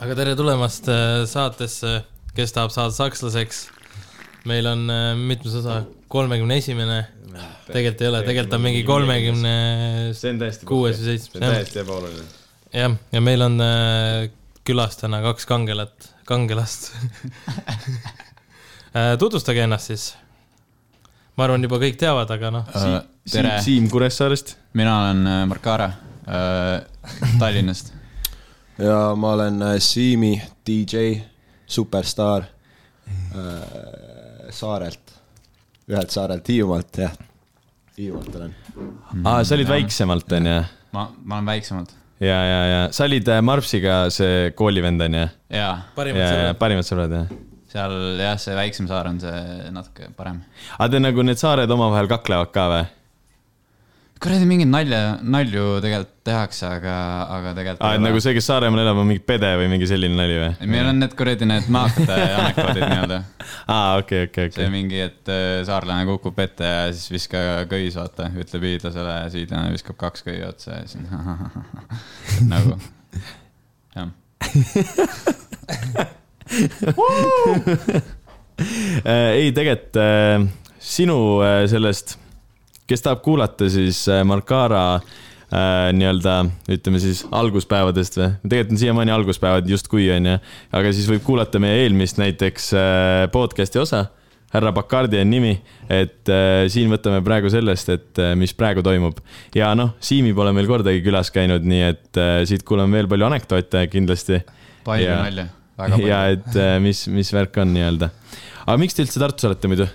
aga tere tulemast äh, saatesse Kes tahab saada sakslaseks. meil on äh, mitmes osa, kolmekümne esimene. tegelikult ei ole, tegelikult on mingi kolmekümne see on täiesti kuues või see seitsmes, on jah. täiesti ebaoluline. jah, ja meil on äh, külas täna kaks kangelat, kangelast tutvustage ennast siis. ma arvan, juba kõik teavad, aga noh, Uh, tere, Siim Kuressaarest. mina olen Markara uh, Tallinnast. Ja ma olen äh, Siimi DJ, superstaar äh, saarelt, ühelt saarelt, Hiiumaalt, jah. Hiiumaalt olen. aa, sa olid väiksemalt, onju? ma, ma olen väiksemalt. ja, ja, ja sa olid äh, Marpsiga see koolivend, onju? jaa, parimad ja, ja sõbrad. parimad sõbrad, jah. seal jah, see väiksem saar on see natuke parem. aga te nagu need saared omavahel kaklevad ka või? Kuradi mingeid nalja, nalju tegelikult tehakse, aga, aga tegelikult. aa, et nagu see, kes Saaremaal elab, on mingi pede või mingi selline nali või? meil on need kuradi need maakate anekdoodid nii-öelda. aa, okei, okei, see okei. mingi, et äh, saarlane kukub ette ja siis viska köis, vaata, ütleb hiidlasele ja siidlane viskab kaks köie otsa ja siis nagu, jah. Äh, ei, tegelikult äh, sinu sellest, kes tahab kuulata, siis äh, Markara äh, nii-öelda ütleme siis alguspäevadest või, tegelikult on siiamaani alguspäevad justkui onju, aga siis võib kuulata meie eelmist näiteks äh, podcast'i osa. Härra Bacardi on nimi, et äh, siin võtame praegu sellest, et äh, mis praegu toimub. Ja noh, Siimi pole meil kordagi külas käinud, nii et äh, siit kuulame veel palju anekdoote kindlasti. Palju Ja- nalja, väga ja palju. et äh, mis, mis värk on nii-öelda. aga miks te üldse Tartus olete muidu?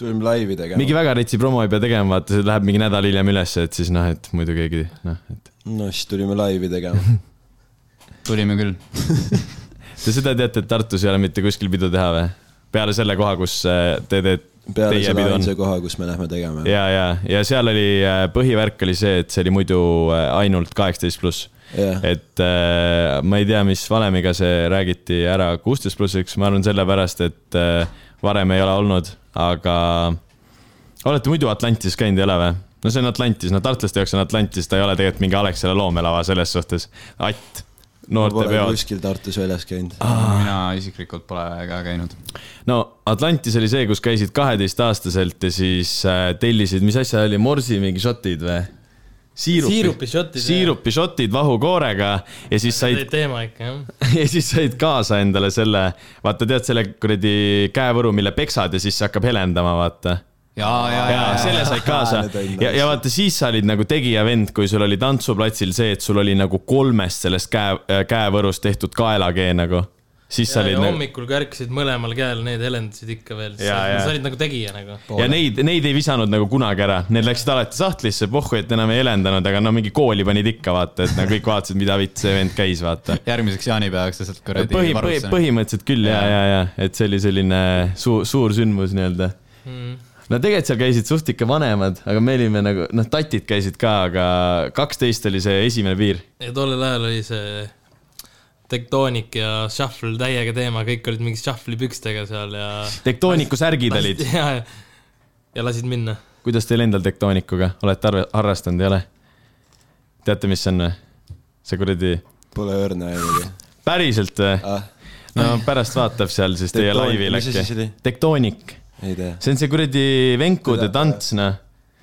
Tulime laivi tegema. mingi väga retsi promo ei pea tegema, vaata, see läheb mingi nädal hiljem ülesse, et siis noh, et muidu keegi noh, et. no siis tulime laivi tegema. tulime küll. Te seda teate, et Tartus ei ole mitte kuskil pidu teha või? peale selle koha, kus äh, te teete, peale on. ainsa koha, kus me lähme tegema. ja, ja, ja seal oli äh, põhivärk oli see, et see oli muidu äh, ainult kaheksateist pluss. jah, et äh, ma ei tea, mis valemiga see räägiti ära kuusteist plussiks, ma arvan sellepärast, et äh, varem ei ole olnud, aga olete muidu Atlantis käinud, ei ole või? no see on Atlantis, no tartlaste jaoks on Atlantis, ta ei ole tegelikult mingi Alexela loomelava selles suhtes. att, ma pole noortepeod. kuskil Tartus väljas käinud. mina isiklikult pole ka käinud. no Atlantis oli see, kus käisid kaheteistaastaselt ja siis äh, tellisid, mis asja oli, morsi mingi šotid või? Siirupišotid, jah. siirupišotid vahukoorega ja siis said teema ikka jah. ja siis said kaasa endale selle, vaata, tead selle kuradi käevõru, mille peksad ja siis see hakkab helendama, vaata. ja, ja, ja ja, selle said kaasa ja, ja vaata, siis sa olid nagu tegija vend, kui sul oli tantsuplatsil see, et sul oli nagu kolmest sellest käe, käevõrust tehtud kaelakee nagu. Siis sa ja, olid ja nagu, hommikul kui ärkasid mõlemal käel, need helendasid ikka veel. Sa olid nagu tegija nagu. ja neid, neid ei visanud nagu kunagi ära, need läksid alati sahtlisse, pohhu, et enam ei helendanud, aga no mingi kooli panid ikka vaata, et no kõik vaatasid, mida vitt see vend käis, vaata. järgmiseks jaanipäevaks lihtsalt kuradi põhi, põhi, põhimõtteliselt küll ja, ja, ja, et see oli selline suur, suur sündmus nii-öelda Mm. no tegelikult seal käisid suht ikka vanemad, aga me olime nagu, noh, tatid käisid ka, aga kaksteist oli see esimene piir. ja tollel ajal oli see tektoonik ja shuffle täiega teema, kõik olid mingi shuffle'i pükstega seal ja. tektooniku särgid olid. ja, ja lasid minna. kuidas teil endal tektoonikuga, olete arve-, harrastanud, ei ole? teate, mis see on või? see kuradi, Pole õrna aimugi päriselt või? ah,. no pärast vaatab seal siis teie laivil äkki tektoonik, see on see kuradi venkude tants, noh.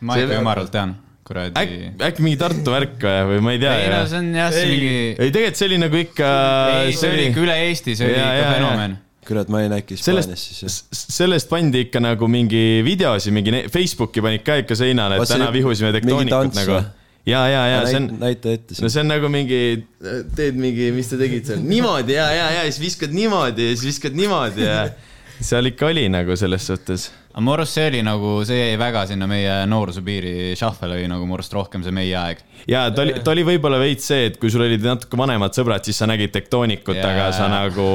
ma ikka ümaralt tean, kuradi. äkki, äkki mingi Tartu värk või, või ma ei tea. ei no see on jah, see mingi, ei, tegelikult see oli nagu ikka. ei see oli ikka üle Eesti, see oli Jaa, ikka jaa, fenomen. kurat, ma olin äkki sellest Hispaanias, siis. sellest pandi ikka nagu mingi videosi, mingi Facebooki panid ka ikka seinale, et täna vihusime tektoonikut nagu ja, ja, ja see on, näita ette no see on nagu mingi, teed mingi, mis sa tegid seal, niimoodi ja, ja, ja siis viskad niimoodi ja siis viskad niimoodi ja seal ikka oli nagu selles suhtes. aga mu arust see oli nagu, see jäi väga sinna meie noorsuse piiri, Shuffle oli nagu mu arust rohkem see meie aeg. ja ta oli, ta oli võib-olla veits see, et kui sul olid natuke vanemad sõbrad, siis sa nägid tektoonikut, Jaa. aga sa nagu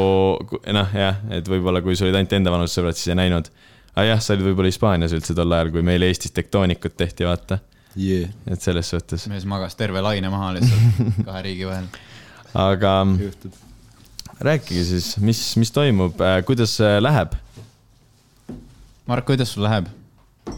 noh, jah, et võib-olla kui sul olid ainult enda vanused sõbrad, siis ei näinud. aga jah, sa olid võib-olla Hispaanias üldse tol ajal, kui meil Eestis tektoonikut tehti, vaata, jee, et selles suhtes, mees magas terve laine maha lihtsalt kahe riigi vahel. aga juhtub. Rääkige siis, mis, mis toimub, kuidas äh, läheb? Mark, kuidas sul läheb?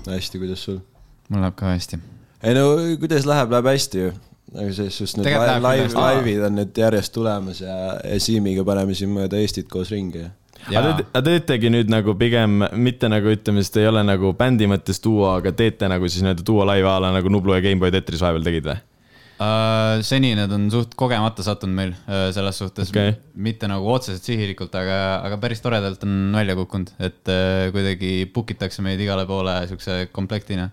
hästi, kuidas sul? mul läheb ka hästi. ei no kuidas läheb, läheb hästi ju. aga selles suhtes need live, live, laivid on nüüd järjest tulemas ja, ja Siimiga paneme siin mööda Eestit koos ringi ja aga te, aga te teetegi nüüd nagu pigem mitte nagu ütleme, sest ei ole nagu bändi mõttes duo, aga teete nagu siis nii-öelda duo live a la nagu Nublu ja Gameboy Tetris vahepeal tegid või? Uh, seni need on suht kogemata sattunud meil uh, selles suhtes okay., mitte nagu otseselt sihilikult, aga, aga päris toredalt on välja kukkunud, et uh, kuidagi book itakse meid igale poole siukse komplektina.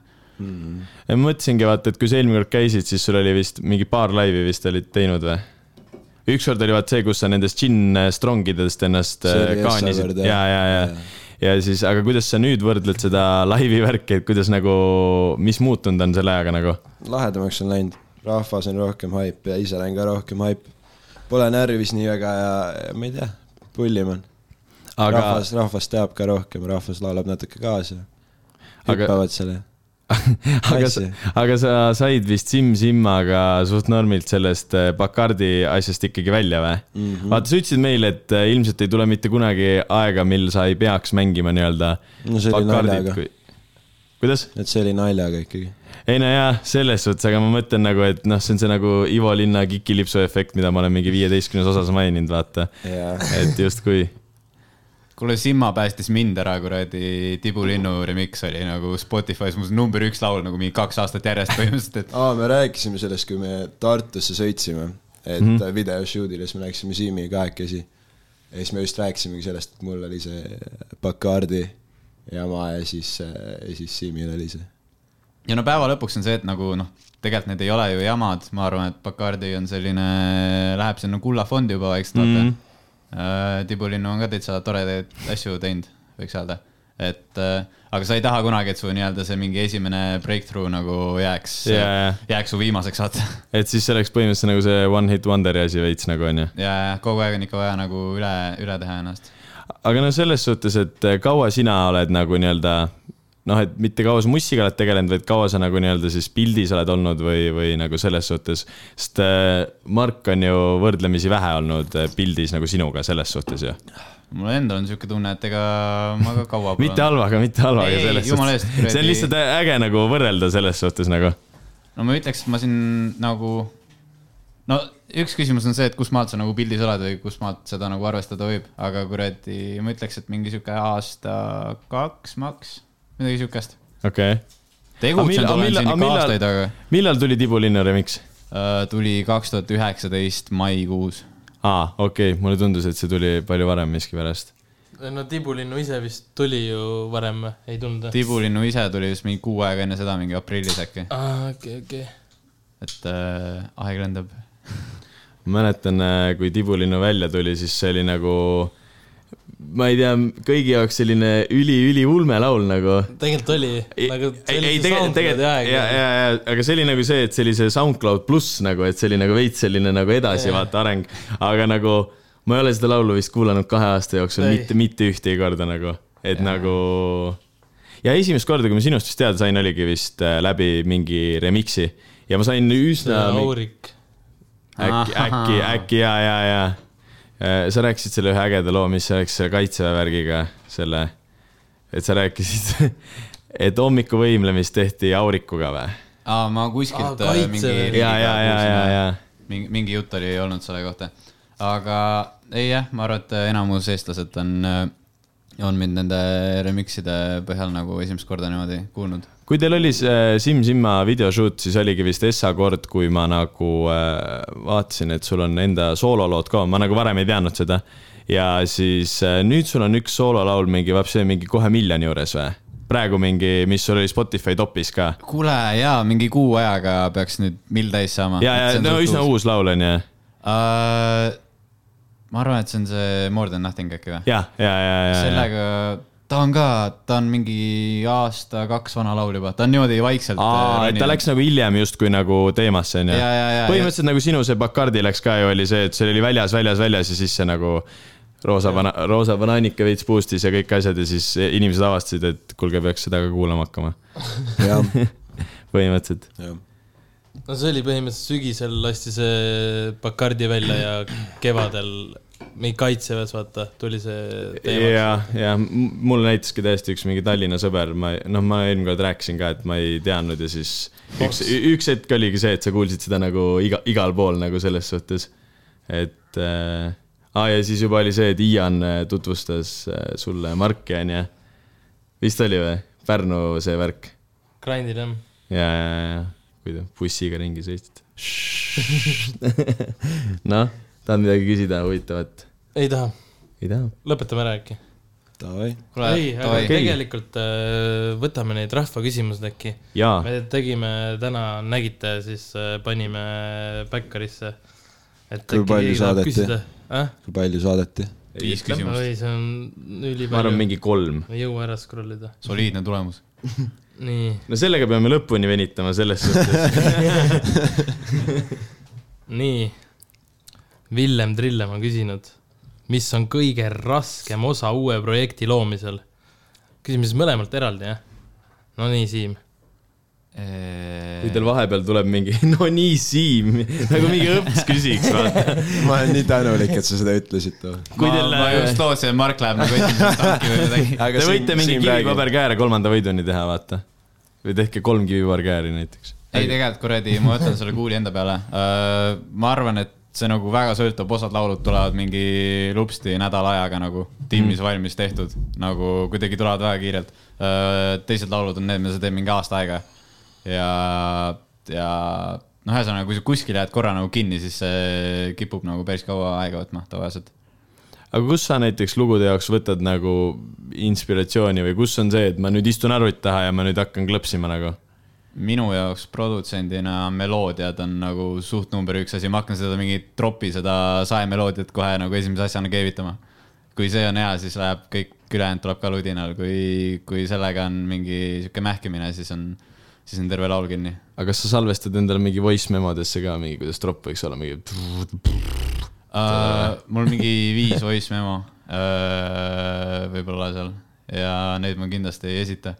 ja ma mõtlesingi vaata, et kui sa eelmine kord käisid, siis sul oli vist mingi paar laivi vist olid teinud või? ükskord oli vaat see, kus sa nendest gin strongidest ennast kaanisid Essa-Verd, ja, jah. ja, ja, ja siis, aga kuidas sa nüüd võrdled seda laivi värki, et kuidas nagu, mis muutunud on selle ajaga nagu? lahedamaks on läinud, rahvas on rohkem haip ja ise olen ka rohkem haip. Pole närvis nii väga ja, ja ma ei tea, pullim on. aga, rahvas, rahvas teab ka rohkem, rahvas laulab natuke kaasa. Aga- hüppavad selle. aga sa aga sa said vist Sim-Simmaga suht normilt sellest äh, Bacardi asjast ikkagi välja või mm? -hmm. vaata, sa ütlesid meile, et äh, ilmselt ei tule mitte kunagi aega, mil sa ei peaks mängima nii-öelda no see oli naljaga, kuidas? et see oli naljaga ikkagi. Ei no jaa, selles suhtes, aga ma mõtlen nagu, et noh, see on see nagu Ivo Linna kikilipsu efekt, mida ma olen mingi viieteistkümnes osas maininud, vaata. jaa. et justkui, kuule, Simma päästis mind ära, kuradi Tibulinnu remix oli nagu Spotify's mu number üks laul nagu mingi kaks aastat järjest põhimõtteliselt, et aa, me rääkisime sellest, kui me Tartusse sõitsime, et mm -hmm. videoshoot'ile, siis me läksime Siimiga kahekesi. ja siis me just rääkisimegi sellest, et mul oli see Bacardi jama ja siis, ja siis Siimil oli see. Ja no päeva lõpuks on see, et nagu noh, tegelikult need ei ole ju jamad, ma arvan, et Bacardi on selline, läheb sinna kullafondi juba vaikselt, vaata mm. -hmm. Tibulinnu on ka täitsa toredaid asju teinud, võiks öelda. et äh, aga sa ei taha kunagi, et su nii-öelda see mingi esimene breakthrough nagu jääks jaa. jääks su viimaseks, vaata. et siis see oleks põhimõtteliselt nagu see one hit wonder'i asi veits nagu onju. ja, ja kogu aeg on ikka vaja nagu üle, üle teha ennast. aga no selles suhtes, et kaua sina oled nagu nii-öelda noh, et mitte kaua sa mussiga oled tegelenud, vaid kaua sa nagu nii-öelda siis pildis oled olnud või, või nagu selles suhtes. sest äh, Mark on ju võrdlemisi vähe olnud äh, pildis nagu sinuga selles suhtes ju. mul endal on siuke tunne, et ega ma ka kaua mitte halvaga, mitte halvaga selles suhtes see on lihtsalt äge nagu võrrelda selles suhtes nagu. no ma ütleks, et ma siin nagu, no üks küsimus on see, et kust maalt sa nagu pildis oled või kust maalt seda nagu arvestada võib, aga kuradi, ma ütleks, et mingi sihuke aasta kaks maks, midagi siukest. okei okay.. tegutsenud olen siin ikka millal- aastaid, aga millal tuli Tibulinna remix? äh, tuli kaks tuhat üheksateist maikuus. aa, okei okay., mulle tundus, et see tuli palju varem miskipärast. no Tibulinnu ise vist tuli ju varem ei tulnud või? Tibulinnu ise tuli vist mingi kuu aega enne seda, mingi aprillis äkki, aa, okei, okei. et äh, aeg lendab. ma mäletan, kui Tibulinnu välja tuli, siis see oli nagu, ma ei tea, kõigi jaoks selline üli-üli-ulme laul nagu. tegelikult oli, ei, nagu ei, ei tegelikult, tegelikult, ja, ja, ja, aga see oli nagu see, et see oli see SoundCloud pluss nagu, et see oli nagu veits selline nagu edasi Jaa. vaata areng. aga nagu ma ei ole seda laulu vist kuulanud kahe aasta jooksul Ei. mitte, mitte ühtegi korda nagu, et ja. nagu. ja esimest korda, kui ma sinust vist teada sain, oligi vist äh, läbi mingi remix'i ja ma sain üsna. Aurik. äkki, äkki, äkki ja, ja, ja. Sa rääkisid selle ühe ägeda loo, mis oleks selle kaitseväe värgiga, selle, et sa rääkisid, et hommikuvõimlemist tehti Aurikuga või? aa, ma kuskilt Aa, äh, mingi ja, ja, ja, ja, ja. mingi, mingi jutt oli olnud selle kohta. aga ei jah, ma arvan, et enamus eestlased on, on mind nende remix'ide põhjal nagu esimest korda niimoodi kuulnud. Kui teil oli see Sim Simma videoshoot, siis oligi vist Essa kord, kui ma nagu äh, vaatasin, et sul on enda soololood ka, ma nagu varem ei teadnud seda. ja siis äh, nüüd sul on üks soololaul mingi, vaat see mingi kohe miljoni juures või? praegu mingi, mis sul oli Spotify topis ka. kuule jaa, mingi kuu ajaga peaks nüüd mill täis saama. ja, ja no üsna uus laul on ju. uh,. ma arvan, et see on see More than nothing äkki või? ja, ja, ja, ja, ja. Ta on ka, ta on mingi aasta-kaks vana laul juba, ta on niimoodi vaikselt. aa, et ta läks nagu hiljem justkui nagu teemasse onju Ja, ja, ja,. põhimõtteliselt nagu sinu see Bacardi läks ka ju oli see, et see oli väljas, väljas, väljas ja siis see nagu roosa bana-, roosa banaanike veits boost'is ja kõik asjad ja siis inimesed avastasid, et kuulge, peaks seda ka kuulama hakkama. põhimõtteliselt. no see oli põhimõtteliselt sügisel lasti see Bacardi välja ja kevadel mingi kaitseväes, vaata, tuli see teema. ja, ja m- mulle näitaski täiesti üks mingi Tallinna sõber, ma, noh, ma eelmine kord rääkisin ka, et ma ei teadnud ja siis üks, üks hetk oligi see, et sa kuulsid seda nagu iga, igal pool nagu selles suhtes. et äh,, aa ja siis juba oli see, et Ian äh, tutvustas äh, sulle Marki, onju. vist oli või? Pärnu see värk. grindid jah. ja, ja, ja, kui te bussiga ringi sõitsite. noh, tahad midagi küsida huvitavat? ei taha, ei taha? lõpetame ära äkki. Kuule, ei, aga okei. tegelikult äh, võtame neid rahvaküsimused äkki. me tegime täna, nägite, siis äh, panime Backerisse. et Kui palju saadeti? äh? kui palju saadeti? viis küsimust, oi, see on ma arvan ülipalju. mingi kolm. ei jõua ära scroll ida. soliidne tulemus. nii, no sellega peame lõpuni venitama selles suhtes. nii. Villem Trillem on küsinud, mis on kõige raskem osa uue projekti loomisel? küsime siis mõlemalt eraldi, jah? no nii, Siim. kui teil vahepeal tuleb mingi, no nii Siim, nagu mingi õps küsiks, vaata. ma olen nii tänulik, et sa seda ütlesid kui ma, teil- ma just lootsin, et Mark läheb nagu esimesest tanki või midagi. Te võite mingi kivi-paber-kääre kolmanda võiduni teha, vaata. või tehke kolm kivi-paber-kääri näiteks. ei, tegelikult kuradi, ma võtan selle kuuli enda peale. ma arvan, et see nagu väga sõltub, osad laulud tulevad mingi lupsti nädala ajaga nagu tiimis mm. valmis tehtud, nagu kuidagi tulevad väga kiirelt. teised laulud on need, mida sa teed mingi aasta aega ja, ja noh, ühesõnaga, kui sa kuskil jääd korra nagu kinni, siis see kipub nagu päris kaua aega võtma tavaliselt. aga kus sa näiteks lugude jaoks võtad nagu inspiratsiooni või kus on see, et ma nüüd istun arvuti taha ja ma nüüd hakkan klõpsima nagu? Minu jaoks produtsendina meloodiad on nagu suht number üks asi, ma hakkan seda mingit tropi, seda saemeloodiat kohe nagu esimese asjana keevitama. kui see on hea, siis läheb kõik ülejäänud tuleb ka ludinal, kui, kui sellega on mingi sihuke mähkimine, siis on, siis on terve laul kinni. aga kas sa salvestad endale mingi voice memodesse ka mingi, kuidas tropp võiks olla mingi? Uh, mul mingi viis voice memo uh, võib-olla seal ja neid ma kindlasti ei esita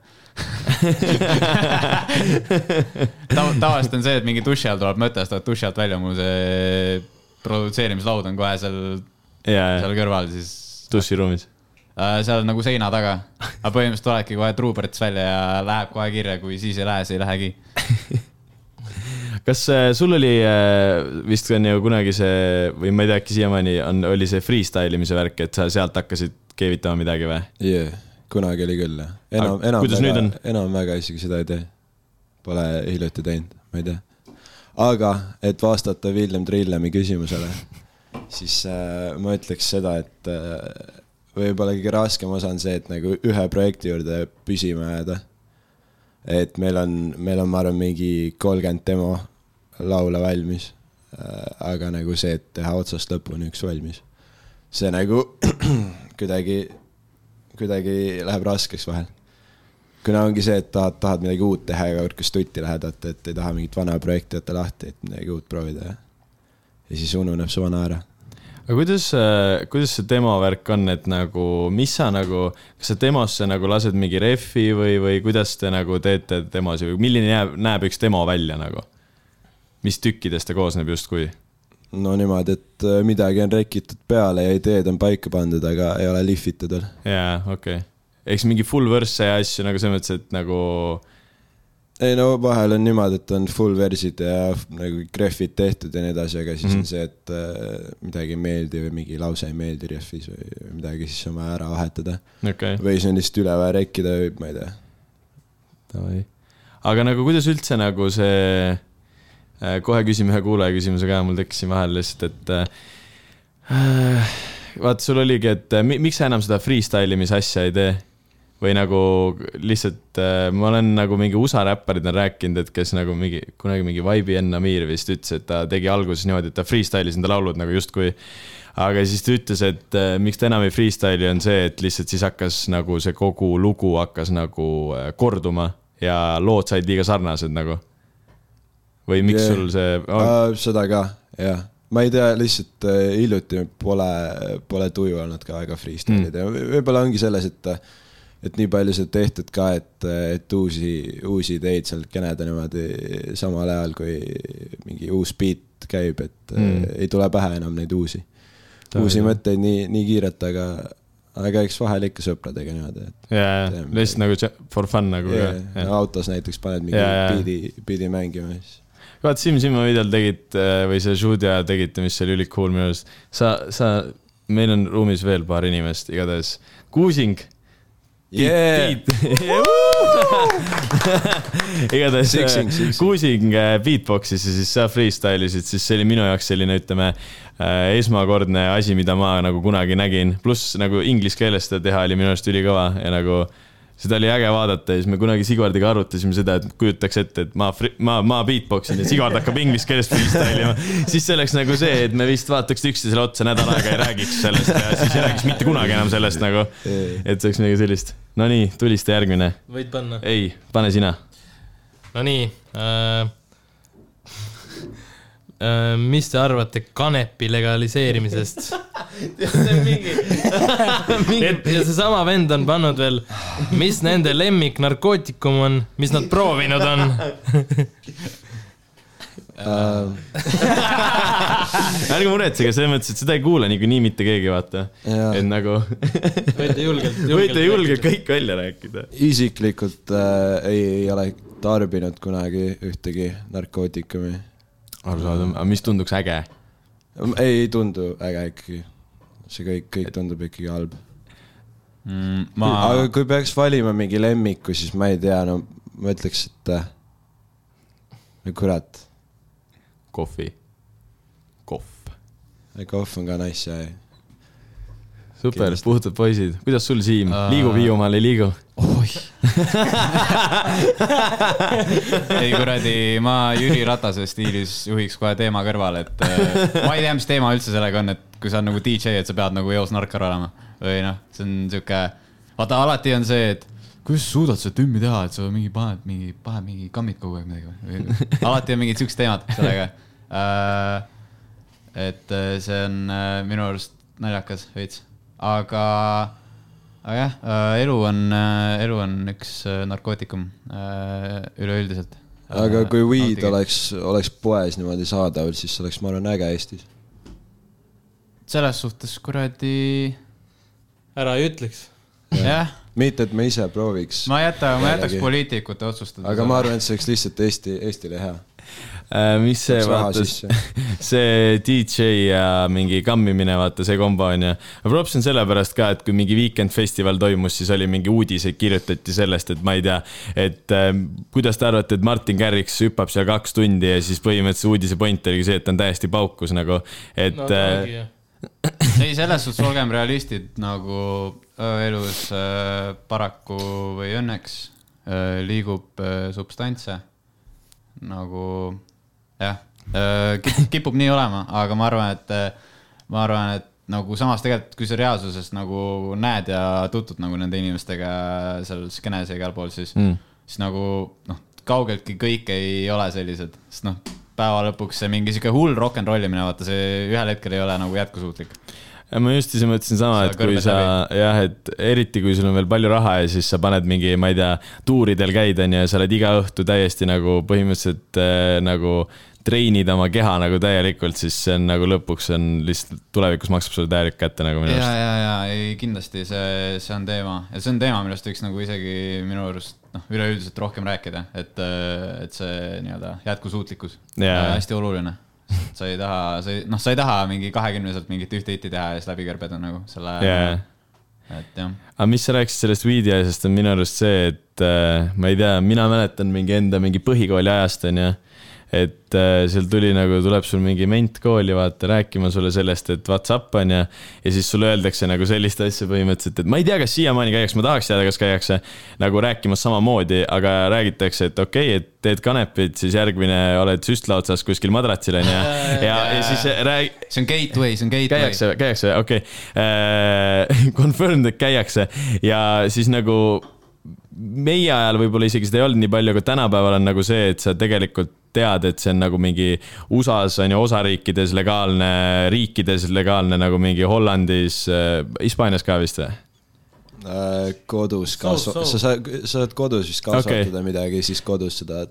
Tav, tavaliselt on see, et mingi duši all tuleb mõte, siis tuleb duši alt välja, mul see produtseerimislaud on kohe seal, ja seal kõrval, siis duširuumis. uh, seal nagu seina taga. aga põhimõtteliselt tulebki kohe truuperits välja ja läheb kohe kirja, kui siis ei lähe, siis ei lähegi. kas äh, sul oli äh, vist on ju kunagi see või ma ei tea, äkki siiamaani on, oli see freestyle imise värk, et sa sealt hakkasid keevitama midagi või? jaa, kunagi oli küll jah. enam, enam väga, enam väga isegi seda ei tee. Pole hiljuti teinud, ma ei tea. aga, et vastata Villem Trillemi küsimusele, siis äh, ma ütleks seda, et äh, võib-olla kõige raskem osa on see, et nagu ühe projekti juurde püsima jääda. et meil on, meil on, ma arvan, mingi kolmkümmend demo laule valmis äh,. aga nagu see, et teha otsast lõpuni üks valmis, see nagu kuidagi kuidagi läheb raskeks vahel. kuna ongi see, et tahad, tahad midagi uut teha ja kord, kus tutti lähed, vaata, et ei taha mingit vana projekti võtta lahti, et midagi uut proovida ja. ja siis ununeb see vana ära. aga kuidas, kuidas see demo värk on, et nagu, mis sa nagu, kas sa demosse nagu lased mingi ref'i või, või kuidas te nagu teete demosi või milline jääb, näeb üks demo välja nagu? mis tükkidest ta koosneb justkui? No niimoodi, et äh, midagi on rekitud peale ja ideed on paika pandud, aga ei ole lihvitud veel. jaa, okei okay.. eks mingi full verse ja asju nagu selles mõttes, et nagu ei no vahel on niimoodi, et on full versid ja nagu greffid tehtud ja nii edasi, aga siis mm -hmm. on see, et äh, midagi ei meeldi või mingi lause ei meeldi rehvis või midagi, siis on vaja ära vahetada. okay., või siis on lihtsalt üle vaja rekkida või ma ei tea. davai. aga nagu kuidas üldse nagu see, kohe küsime ühe kuulaja küsimuse ka, mul tekkis siin vahel lihtsalt, et äh, vaata, sul oligi, et äh, mi, miks sa enam seda freestyle imise asja ei tee? või nagu lihtsalt äh, ma olen nagu mingi USA räpparid on rääkinud, et kes nagu mingi kunagi mingi Enn Amir vist ütles, et ta tegi alguses niimoodi, et ta freestyle'is enda laulud nagu justkui. aga siis ta ütles, et äh, miks ta enam ei freestyle'i, on see, et lihtsalt siis hakkas nagu see kogu lugu hakkas nagu äh, korduma ja lood said liiga sarnased nagu. Või miks Jah. yeah. sul see oh,, Uh, seda ka, jah. ma ei tea, lihtsalt äh, hiljuti pole, pole tuju olnud ka väga freestyle ida mm. ja võib-olla ongi selles, et et nii palju seda tehtud ka, et, et uusi, uusi ideid sealt keneda niimoodi samal ajal, kui mingi uus beat käib, et mm. Mm. ei tule pähe enam neid uusi. uusi mõtteid nii, nii kiirelt, aga, aga eks vahel ikka sõpradega niimoodi, et jaa, lihtsalt nagu for fun nagu yeah, ka. autos näiteks paned mingi jaa. biidi, biidi mängima, siis vaata Siim Simma videol tegid äh, või see ajal tegite, mis oli ülikool minu arust. sa, sa, meil on ruumis veel paar inimest, igatahes Kuusing. Igatahes äh. Kuusing äh, beatbox'is ja siis sa freestyle isid, siis see oli minu jaoks selline, ütleme esmakordne asi, mida ma nagu kunagi nägin, pluss nagu inglise keeles seda teha oli minu arust ülikõva ja nagu seda oli äge vaadata ja siis me kunagi Sigvardiga arutasime seda, et kujutaks ette, et ma, ma, ma beatbox in ja Sigvard hakkab inglise keeles freestyle ima. siis see oleks nagu see, et me vist vaataks üksteisele otsa nädal aega ja räägiks sellest ja siis ei räägiks mitte kunagi enam sellest nagu. et see oleks midagi sellist. Nonii, tulista järgmine. võid panna. ei, pane sina. Nonii äh,. Äh, mis te arvate kanepi legaliseerimisest? et ja seesama vend on pannud veel, mis nende lemmiknarkootikum on, mis nad proovinud on. äh, ärge muretsege, selles mõttes, et seda ei kuule niikuinii mitte keegi, vaata. Et nagu võite julgelt, võite julgelt. kõik välja rääkida. isiklikult äh, ei, ei ole tarbinud kunagi ühtegi narkootikumi. arusaadav, aga mis tunduks äge? ei, ei tundu äge ikkagi. see kõik, kõik tundub ikkagi halb. mm,. ma, aga kui peaks valima mingi lemmiku, siis ma ei tea, no ma ütleks, et äh, no kurat, kohvi. kohv. kohv on ka nice ja super, puhtad poisid. kuidas sul, Siim, Äh. liigub Hiiumaal, ei liigu? Oih. ei kuradi, ma Jüri Ratase stiilis juhiks kohe teema kõrvale, et äh, ma ei tea, mis teema üldse sellega on, et kui sa oled nagu DJ, et sa pead nagu eos narkar olema või noh, see on sihuke, vaata alati on see, et kuidas sa suudad seda tümmi teha, et sa mingi paned mingi, paned mingi kammid kogu aeg midagi või? alati on mingid siuksed teemad sellega äh,. et äh, see on äh, minu arust naljakas veits, aga, aga jah, elu on, elu on üks äh, narkootikum äh, üleüldiselt. aga kui weed. oleks, oleks poes niimoodi saadaval, siis oleks, ma arvan, äge Eestis. selles suhtes kuradi, ära ei ütleks. jah, mitte, et me ise prooviks, ma ei jäta, ma jätaks poliitikute otsustada. aga ma arvan, et see oleks lihtsalt Eesti, Eestile hea. Äh, mis see vaatas? see DJ ja mingi kammimine, vaata see kombo onju. props on sellepärast ka, et kui mingi Weekend festival toimus, siis oli mingi uudiseid kirjutati sellest, et ma ei tea, et äh, kuidas te arvate, et Martin Garrix hüppab seal kaks tundi ja siis põhimõtteliselt uudise point oligi see, et ta on täiesti paukus nagu, et no äh, ei, selles suhtes olgem realistid, nagu öö, elus äh, paraku või õnneks äh, liigub äh, substantse. Nagu jah äh,, kipub nii olema, aga ma arvan, et äh, ma arvan, et nagu samas tegelikult, kui sa reaalsuses nagu näed ja tutvud nagu nende inimestega seal skeenes ja igal pool, siis mm., siis nagu noh, kaugeltki kõik ei ole sellised, sest noh, päeva lõpuks see mingi sihuke hull rock n rollimine, vaata see ühel hetkel ei ole nagu jätkusuutlik ma just ise mõtlesin sama, Sa et kui sa jah, et eriti kui sul on veel palju raha ja siis sa paned mingi, ma ei tea, tuuridel käid onju ja sa oled iga õhtu täiesti nagu põhimõtteliselt äh, nagu treenid oma keha nagu täielikult, siis see on nagu lõpuks on lihtsalt tulevikus maksab sulle täielik kätte nagu minu ja, arust. ja, ja ei kindlasti see, see on teema ja see on teema, millest võiks nagu isegi minu arust noh, üleüldiselt rohkem rääkida, et, et see nii-öelda jätkusuutlikkus on hästi oluline. Sa ei taha, sa ei, noh, sa ei taha mingi kahekümneselt mingit ühte hitti teha ja siis läbi kõrbeda nagu selle jaa, et jah, aga mis sa rääkisid sellest weed'i asjast, on minu arust see, et äh, ma ei tea, mina mäletan mingi enda mingi põhikooli ajast onju, et äh, seal tuli nagu, tuleb sul mingi ment kooli vaata rääkima sulle sellest, et Whatsapp on ja, ja siis sulle öeldakse nagu sellist asja põhimõtteliselt, et ma ei tea, kas siiamaani käiakse, ma tahaks teada, kas käiakse nagu rääkimas samamoodi, aga räägitakse, et okei okay,, et teed kanepit, siis järgmine oled süstla otsas kuskil madratsil onju ja, ja siis rääg-, see on gateway, see on gateway. käiakse, käiakse, okei okay. Confirmed, et käiakse ja siis nagu meie ajal võib-olla isegi seda ei olnud nii palju, aga tänapäeval on nagu see, et sa tegelikult tead, et see on nagu mingi USA-s on ju osariikides legaalne, riikides legaalne nagu mingi Hollandis, Hispaanias ka vist või? Äh, kodus kasva-, sa saad, sa saad kodus vist kasvatada okay. midagi, siis kodus seda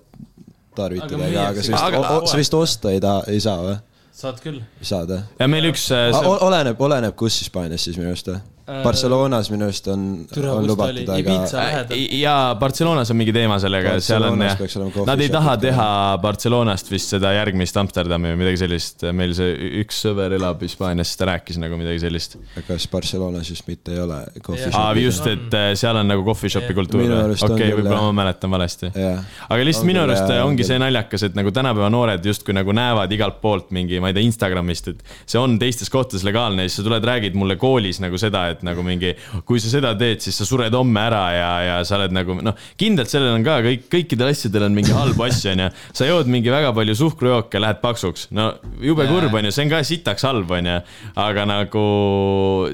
tarvitada Aga aga müüakse sa vist Aga-, sa vist osta ei taha, ei saa või? saad küll. saad või? ja meil üks äh, see- oleneb, oleneb, kus Hispaanias siis minu arust või? Barcelonas minu arust on, on lubatud, aga Ibiza lähedal. ja Barcelonas on mingi teema sellega, seal on coffee Nad ei taha teha Barcelonast vist seda järgmist Amsterdami või midagi sellist, meil see üks sõber elab Hispaanias, siis ta rääkis nagu midagi sellist. kas Barcelonas just mitte ei ole coffee Jaa. aa, shop'i? just, et äh, seal on nagu coffee shop'i Jah. kultuur okei, võib-olla jah. ma mäletan valesti. jah, aga lihtsalt On minu arust jah, on ongi see naljakas, et nagu tänapäeva noored justkui nagu näevad igalt poolt mingi, ma ei tea, Instagramist, et see on teistes kohtades legaalne ja siis sa tuled, räägid mulle koolis nagu seda, et nagu mingi, kui sa seda teed, siis sa sured homme ära ja, ja sa oled nagu noh, kindlalt sellel on ka kõik, kõikidel asjadel on mingi halbu asju, onju. sa jood mingi väga palju suhkrujooke, lähed paksuks, no jube kurb onju, see on ka sitaks halb onju. aga nagu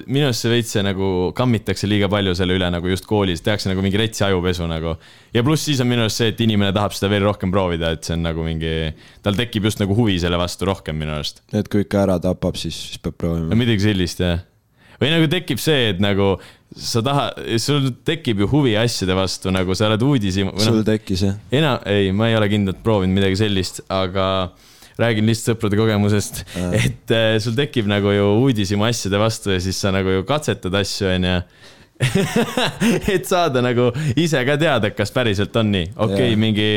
minu arust see veits nagu kammitakse liiga palju selle üle nagu just koolis, tehakse nagu mingi retsi ajupesu nagu. ja pluss siis on minu arust see, et inimene tahab seda veel rohkem proovida, et see on nagu mingi, tal tekib just nagu huvi selle vastu rohkem minu arust. et kui ikka ära tapab, siis, siis peab proovima. midagi sellist jah. Või nagu tekib see, et nagu sa tahad, sul tekib ju huvi asjade vastu, nagu sa oled uudisi või sul noh, tekkis jah? enam, ei, ma ei ole kindlalt proovinud midagi sellist, aga räägin lihtsalt sõprade kogemusest, Aa. et äh, sul tekib nagu ju uudishimu asjade vastu ja siis sa nagu ju katsetad asju, onju. et saada nagu ise ka teada, kas päriselt on nii, okei okay,, mingi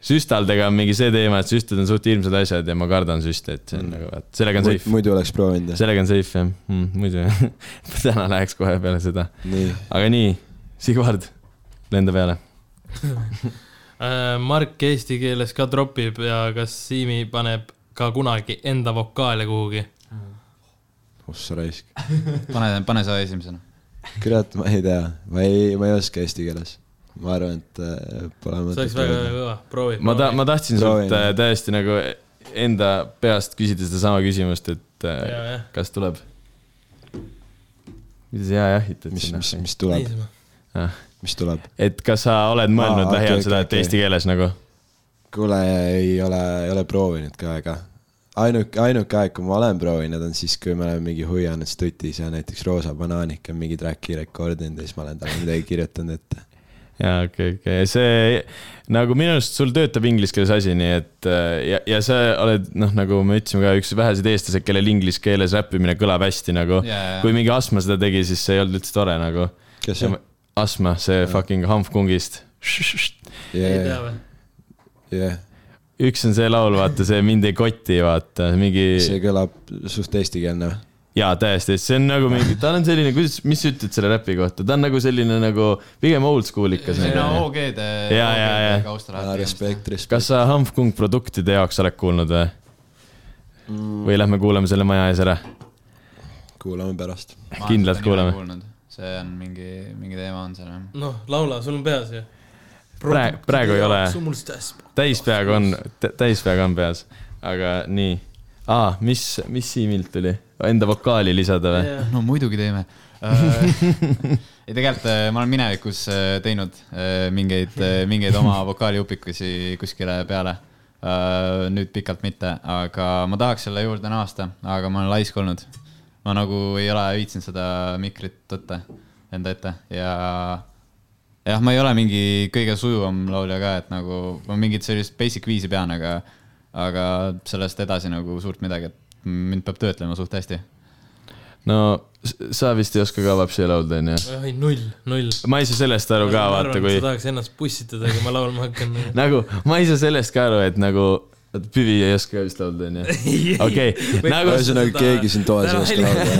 süstaldega on mingi see teema, et süstid on suht hirmsad asjad ja ma kardan süste, et see on nagu, vaat sellega on safe. muidu oleks proovinud sellega on safe jah mm,, muidu jah. täna läheks kohe peale seda, aga nii, Sigvard, lenda peale. Äh, Mark eesti keeles ka tropib ja kas Siimi paneb ka kunagi enda vokaale kuhugi? ossa raisk. pane, pane sa esimesena. kurat, ma ei tea, ma ei, ma ei oska eesti keeles. Ma arvan, et äh, pole see oleks mõtet väga kõva, proovi. ma ta-, ma tahtsin sult äh, täiesti nagu enda peast küsida sedasama küsimust, et äh, ja, jah. kas tuleb? mida sa jaa jahitad mis, mis, sinna? mis tuleb, Ah. mis tuleb? et kas sa oled mõelnud Aa, lähiajal okei, seda, okei, et eesti keeles nagu? kuule, ei ole, ei ole proovinud ka, ega ainuke, ainuke aeg, kui ma olen proovinud, on siis, kui me oleme mingi huianud stutis ja näiteks Roosa Banaanik on mingi track'i rekordinud ja siis ma olen talle midagi kirjutanud ette. jaa, okei, okei, see nagu minu arust sul töötab inglise keeles asi, nii et äh, ja, ja sa oled noh, nagu me ütlesime ka, üks väheseid eestlased, kellel inglise keeles räppimine kõlab hästi nagu. Jaa. kui mingi Asma seda tegi, siis see ei olnud üldse tore nagu. kes see? Asma, see fucking Hanf Kungist. ei tea jah, või? jah, üks on see laul, vaata see Mind ei koti, vaata mingi see kõlab suht eestikeelne või? jaa, täiesti, see on nagu mingi, tal on selline, kuidas, mis sa ütled selle räpi kohta, ta on nagu selline nagu pigem old school ikka. see on OG-de, Jaa, jaa, jaa. OG-de kausta läheb. respekt, respekt. kas sa Hanf Kung produktide jaoks oled kuulnud või? Mm, või lähme kuulame selle maja ees ära? kuulame pärast. kindlalt kuulame.. see on mingi, mingi teema on seal jah. noh, laula, sul on peas ju. Praegu- praegu ei ole. täispeaga on, täispeaga on peas, aga nii. aa, mis, mis Siimilt tuli? Enda vokaali lisada või? No muidugi teeme. ei, tegelikult äh, ma olen minevikus äh, teinud äh, mingeid, mingeid oma vokaalijupikusi kuskile peale. nüüd pikalt mitte, aga ma tahaks selle juurde naasta, aga ma olen laisk olnud. ma nagu ei ole viitsinud seda mikrit võtta enda ette ja jah, ma ei ole mingi kõige sujuvam laulja ka, et nagu ma mingit sellist basic viisi pean, aga, aga sellest edasi nagu suurt midagi, et mind peab töötlema suht hästi no sa vist ei oska ka vapsi laulda, onju? ei, null, null. ma ei saa sellest aru ka, vaata kui sa tahaks ennast pussitada, kui ma laulma hakkan. nagu ma ei saa sellest ka aru, et nagu Püvi ei oska ka vist laulda, onju? okei, nagu ühesõnaga, keegi siin toas ei oska laulda.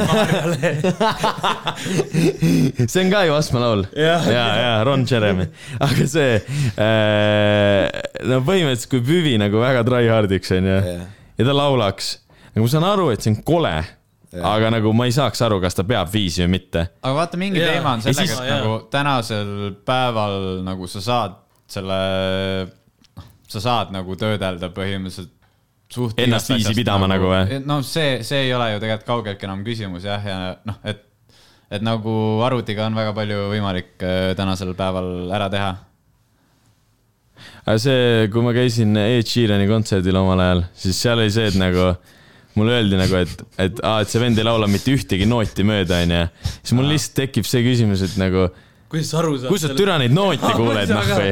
see on ka ju Asma laul. ja, ja, ja Ron Jeremy, aga see äh,, no põhimõtteliselt, kui Püvi nagu väga try hard'iks onju Jah. ja ta laulaks, nagu ma saan aru, et see on kole, aga nagu ma ei saaks aru, kas ta peab viisi või mitte. aga vaata, mingi Jaa. teema on Ja sellega, et nagu tänasel päeval nagu sa saad selle, sa saad nagu töödelda põhimõtteliselt suht Ennast igast viisi pidama nagu või? noh, see, see ei ole ju tegelikult kaugeltki enam küsimus jah, ja noh, et, et nagu arvutiga on väga palju võimalik äh, tänasel päeval ära teha. Aga see, kui ma käisin Ed Sheerani kontserdil omal ajal, siis seal oli see, et nagu mulle öeldi nagu, et, et aa, et see vend ei laula mitte ühtegi nooti mööda, onju. siis mul lihtsalt tekib see küsimus, et nagu, kuidas sa aru saad? kus sa türa neid noote kuuled, noh või?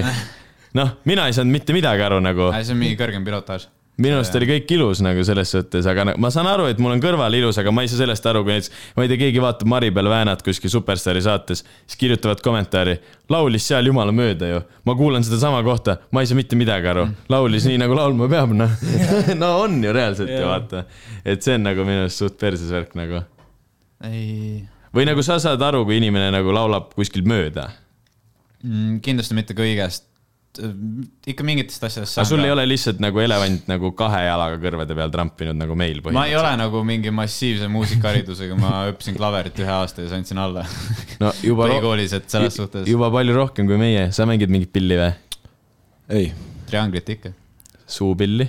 noh, mina ei saanud mitte midagi aru nagu. see on mingi kõrgem pilotaaž. Minu arust oli kõik ilus nagu selles suhtes, aga nagu, ma saan aru, et mul on kõrval ilus, aga ma ei saa sellest aru, kui näiteks, ma ei tea, keegi vaatab Maribel Väänat kuskil Superstaari saates, siis kirjutavad kommentaari, laulis seal jumala mööda ju. ma kuulan sedasama kohta, ma ei saa mitte midagi aru, laulis nii nagu laulma peab, noh. no on ju reaalselt ju vaata, et see on nagu minu arust suht perses värk nagu. ei, või nagu sa saad aru, kui inimene nagu laulab kuskil mööda, Mm, kindlasti mitte kõigest, ikka mingitest asjadest aga sul ei ole lihtsalt nagu elevant nagu kahe jalaga kõrvade peal trampinud nagu meil ma ei ole nagu mingi massiivse muusikaharidusega, ma õppisin klaverit ühe aasta ja siis andsin alla no juba, põhikoolis, et selles suhtes juba palju rohkem kui meie, sa mängid mingit pilli või? ei, trianglit ikka. suupilli?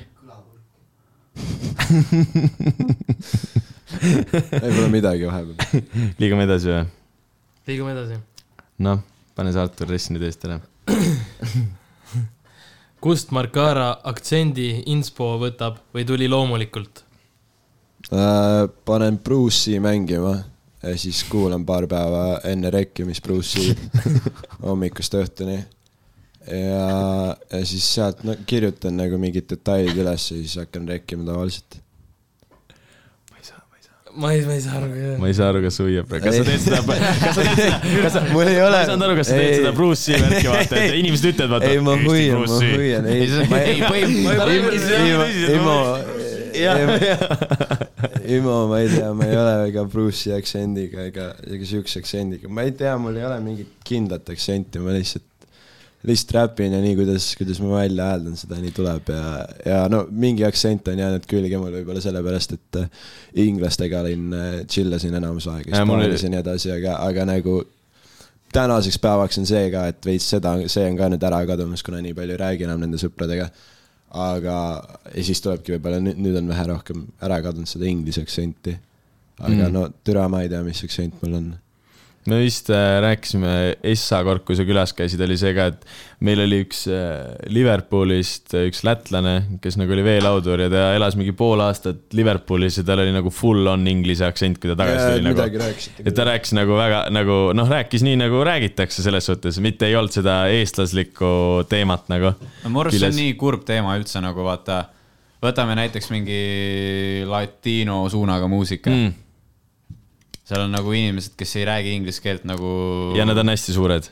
ei pole midagi vahepeal. liigume edasi või? liigume edasi. noh, pane see Artur Ress nüüd eest ära. kust Markara aktsendi inspo võtab või tuli loomulikult? Äh, panen Bruce'i mängima ja siis kuulan paar päeva enne rekkimist Bruce'i hommikust õhtuni. ja, ja siis sealt no, kirjutan nagu mingid detailid üles ja siis hakkan rekkima tavaliselt. Ma ei, ma ei saa aru ka. ma ei saa aru, kas sa hoiab, kas sa teed seda, kas sa teed seda, kas sa, mul ei ma ole ei saanud aru, kas sa teed seda Bruce'i värki, vaata, et inimesed ütlevad, vaata. ei, ma hoian, ma hoian, ei, ma ei, ei, Imo. Imo, ma ei tea, ma ei ole väga Bruce'i aktsendiga ega, ega siukse aktsendiga, ma ei tea, mul ei ole mingit kindlat aktsenti, ma lihtsalt, lihtsalt räpin ja nii, kuidas, kuidas ma välja hääldan, seda nii tuleb ja, ja no mingi aktsent on jäänud külge mul võib-olla sellepärast, et äh, inglastega olin, chill asin enamus aega, Hispaanias ja nii edasi, aga, aga nagu tänaseks päevaks on see ka, et veits seda, see on ka nüüd ära kadumas, kuna nii palju ei räägi enam nende sõpradega. aga, ja siis tulebki võib-olla nüüd, nüüd on vähe rohkem ära kadunud seda inglise aktsenti. aga mm. no türa ma ei tea, mis aktsent mul on. Me vist äh, rääkisime Essa kord, kui sa külas käisid, oli see ka, et meil oli üks äh, Liverpoolist üks lätlane, kes nagu oli veelaudur ja ta elas mingi pool aastat Liverpoolis ja tal oli nagu full on inglise aktsent, kui ta tagasi tuli nagu et ta rääkis nagu väga nagu noh, rääkis nii nagu räägitakse selles suhtes, mitte ei olnud seda eestlaslikku teemat nagu. no mu arust see on nii kurb teema üldse nagu vaata, võtame näiteks mingi latino suunaga muusika mm.. Seal on nagu inimesed, kes ei räägi inglise keelt nagu. ja nad on hästi suured.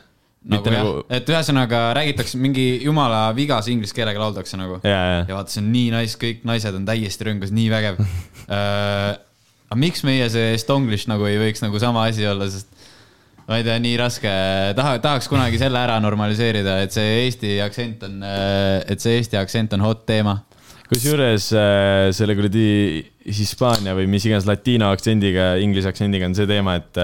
nagu jah nagu, et ühesõnaga räägitakse mingi jumala vigase inglise keelega lauldakse nagu. ja, ja, ja vaata, see on nii nice, kõik naised on täiesti rõngas, nii vägev uh. aga miks meie see Estonglish nagu ei võiks nagu sama asi olla, sest ma ei tea, nii raske, taha, tahaks kunagi selle ära normaliseerida, et see Eesti aktsent on, et see Eesti aktsent on hot teema. kusjuures äh, selle kuradi Hispaania või mis iganes latiino aktsendiga, inglise aktsendiga on see teema, et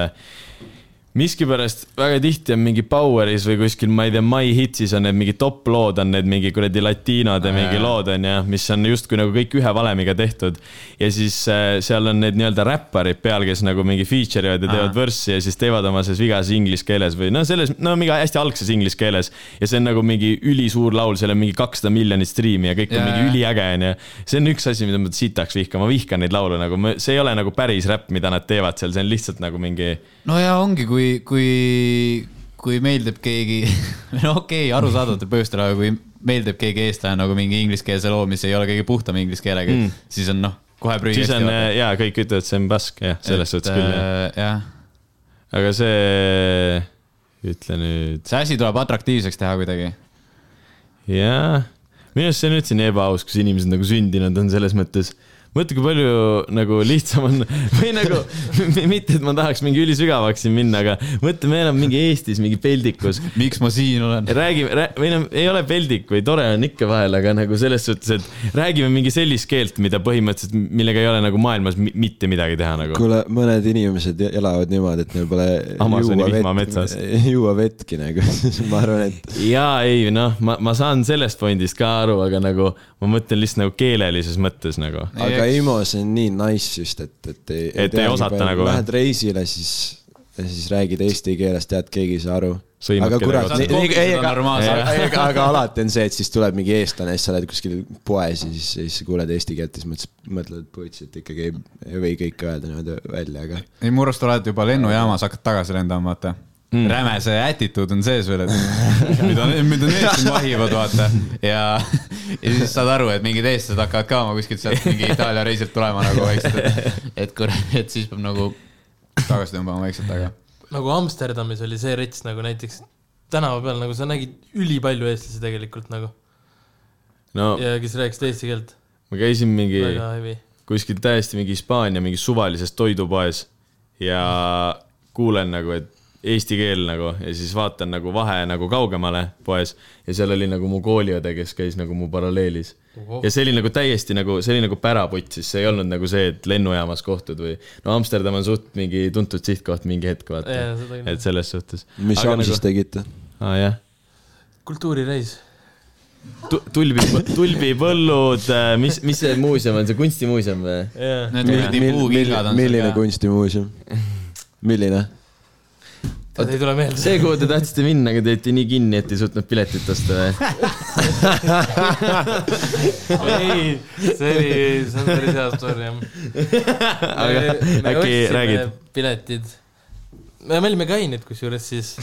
miskipärast väga tihti on mingi Poweris või kuskil, ma ei tea, My Hitsis on need mingi top lood on need mingi kuradi latiinode mingi lood on ju, mis on justkui nagu kõik ühe valemiga tehtud. ja siis äh, seal on need nii-öelda räpparid peal, kes nagu mingi feature ivad ja teevad võrssi ja siis teevad oma selles vigases inglise keeles või no selles, no mingi hästi algses inglise keeles. ja see on nagu mingi ülisuur laul, seal on mingi kakssada miljonit striimi ja kõik on Jaa, mingi üliäge onju. see on üks asi, mida ma sitaks vihkan, ma vihkan neid laule nagu, see ei ole nagu päris räpp, mida nad teevad seal, see on lihtsalt nagu mingi no ja ongi, kui, kui, kui meeldib keegi, no okei okay,, arusaadavatel põhjustel, aga kui meeldib keegi eestlane nagu mingi ingliskeelse loo, mis ei ole kõige puhtam inglise keelega Mm. siis on noh, kohe siis prügikasti on. ja kõik ütlevad, see on pask jah, selles suhtes küll jah. äh, jah, aga see, ütle nüüd, see asi tuleb atraktiivseks teha kuidagi. jah, minu arust see on üldse nii ebaaus, kus inimesed nagu sündinud on selles mõttes mõtle, kui palju nagu lihtsam on või nagu mitte, et ma tahaks mingi ülisügavaks siin minna, aga mõtle, me elame mingi Eestis mingi peldikus. miks ma siin olen? räägime rää,, või noh, ei ole peldik või tore on ikka vahel, aga nagu selles suhtes, et räägime mingi sellist keelt, mida põhimõtteliselt, millega ei ole nagu maailmas mi- mitte midagi teha nagu. kuule, mõned inimesed elavad niimoodi, et neil pole Amazoni juua vihmametsas. vett, juua vettki nagu, ma arvan, et jaa, ei noh, ma, ma saan sellest fondist ka aru, aga nagu ma mõtlen lihtsalt nagu keelelises mõttes nagu. aga Imo, see on nii nice just, et, et ei. Et ei osata nagu või? Lähed reisile, siis, siis räägid eesti keeles, tead, keegi ei saa aru. Aga kurat ei, aga, aga, aga alati on see, et siis tuleb mingi eestlane, siis sa oled kuskil poes ja siis, siis sa kuuled eesti keelt ja siis mõtled, mõtled, et putsi, et ikkagi ei, ei või kõike öelda niimoodi välja, aga ei, mu arust oled juba lennujaamas, hakkad tagasi lendama, vaata. Mm. räme see attitude on sees veel, et mida, mida need siin vahivad, vaata. ja, ja siis saad aru, et mingid eestlased hakkavad ka oma kuskilt sealt mingi Itaalia reisilt tulema nagu vaikselt, et, kurat, et siis peab nagu tagasi tõmbama vaikselt, aga nagu Amsterdamis oli see rets nagu näiteks tänava peal nagu sa nägid ülipalju eestlasi tegelikult nagu no ja kes rääkisid eesti keelt, ma käisin mingi kuskil täiesti mingi Hispaania mingis suvalises toidupoes ja kuulen nagu, et eesti keel nagu ja siis vaatan nagu vahe nagu kaugemale poes ja seal oli nagu mu kooliõde, kes käis nagu mu paralleelis. ja see oli nagu täiesti nagu, see oli nagu pärapott siis, see ei olnud nagu see, et lennujaamas kohtud või no Amsterdam on suht mingi tuntud sihtkoht mingi hetk vaata et selles suhtes. mis Aga Amsis nagu- tegite? aa jah, kultuurireis, tulbi, tulbipõllud, mis, mis see muuseum on, see kunstimuuseum või? on milline kunstimuuseum? milline? tead, ei tule meelde. see, kuhu te tahtsite minna, aga te jäite nii kinni, et ei suutnud piletit osta või? ei, see oli, see on päris hea story jah. aga äkki räägid? piletid. Me me olime kained kusjuures siis,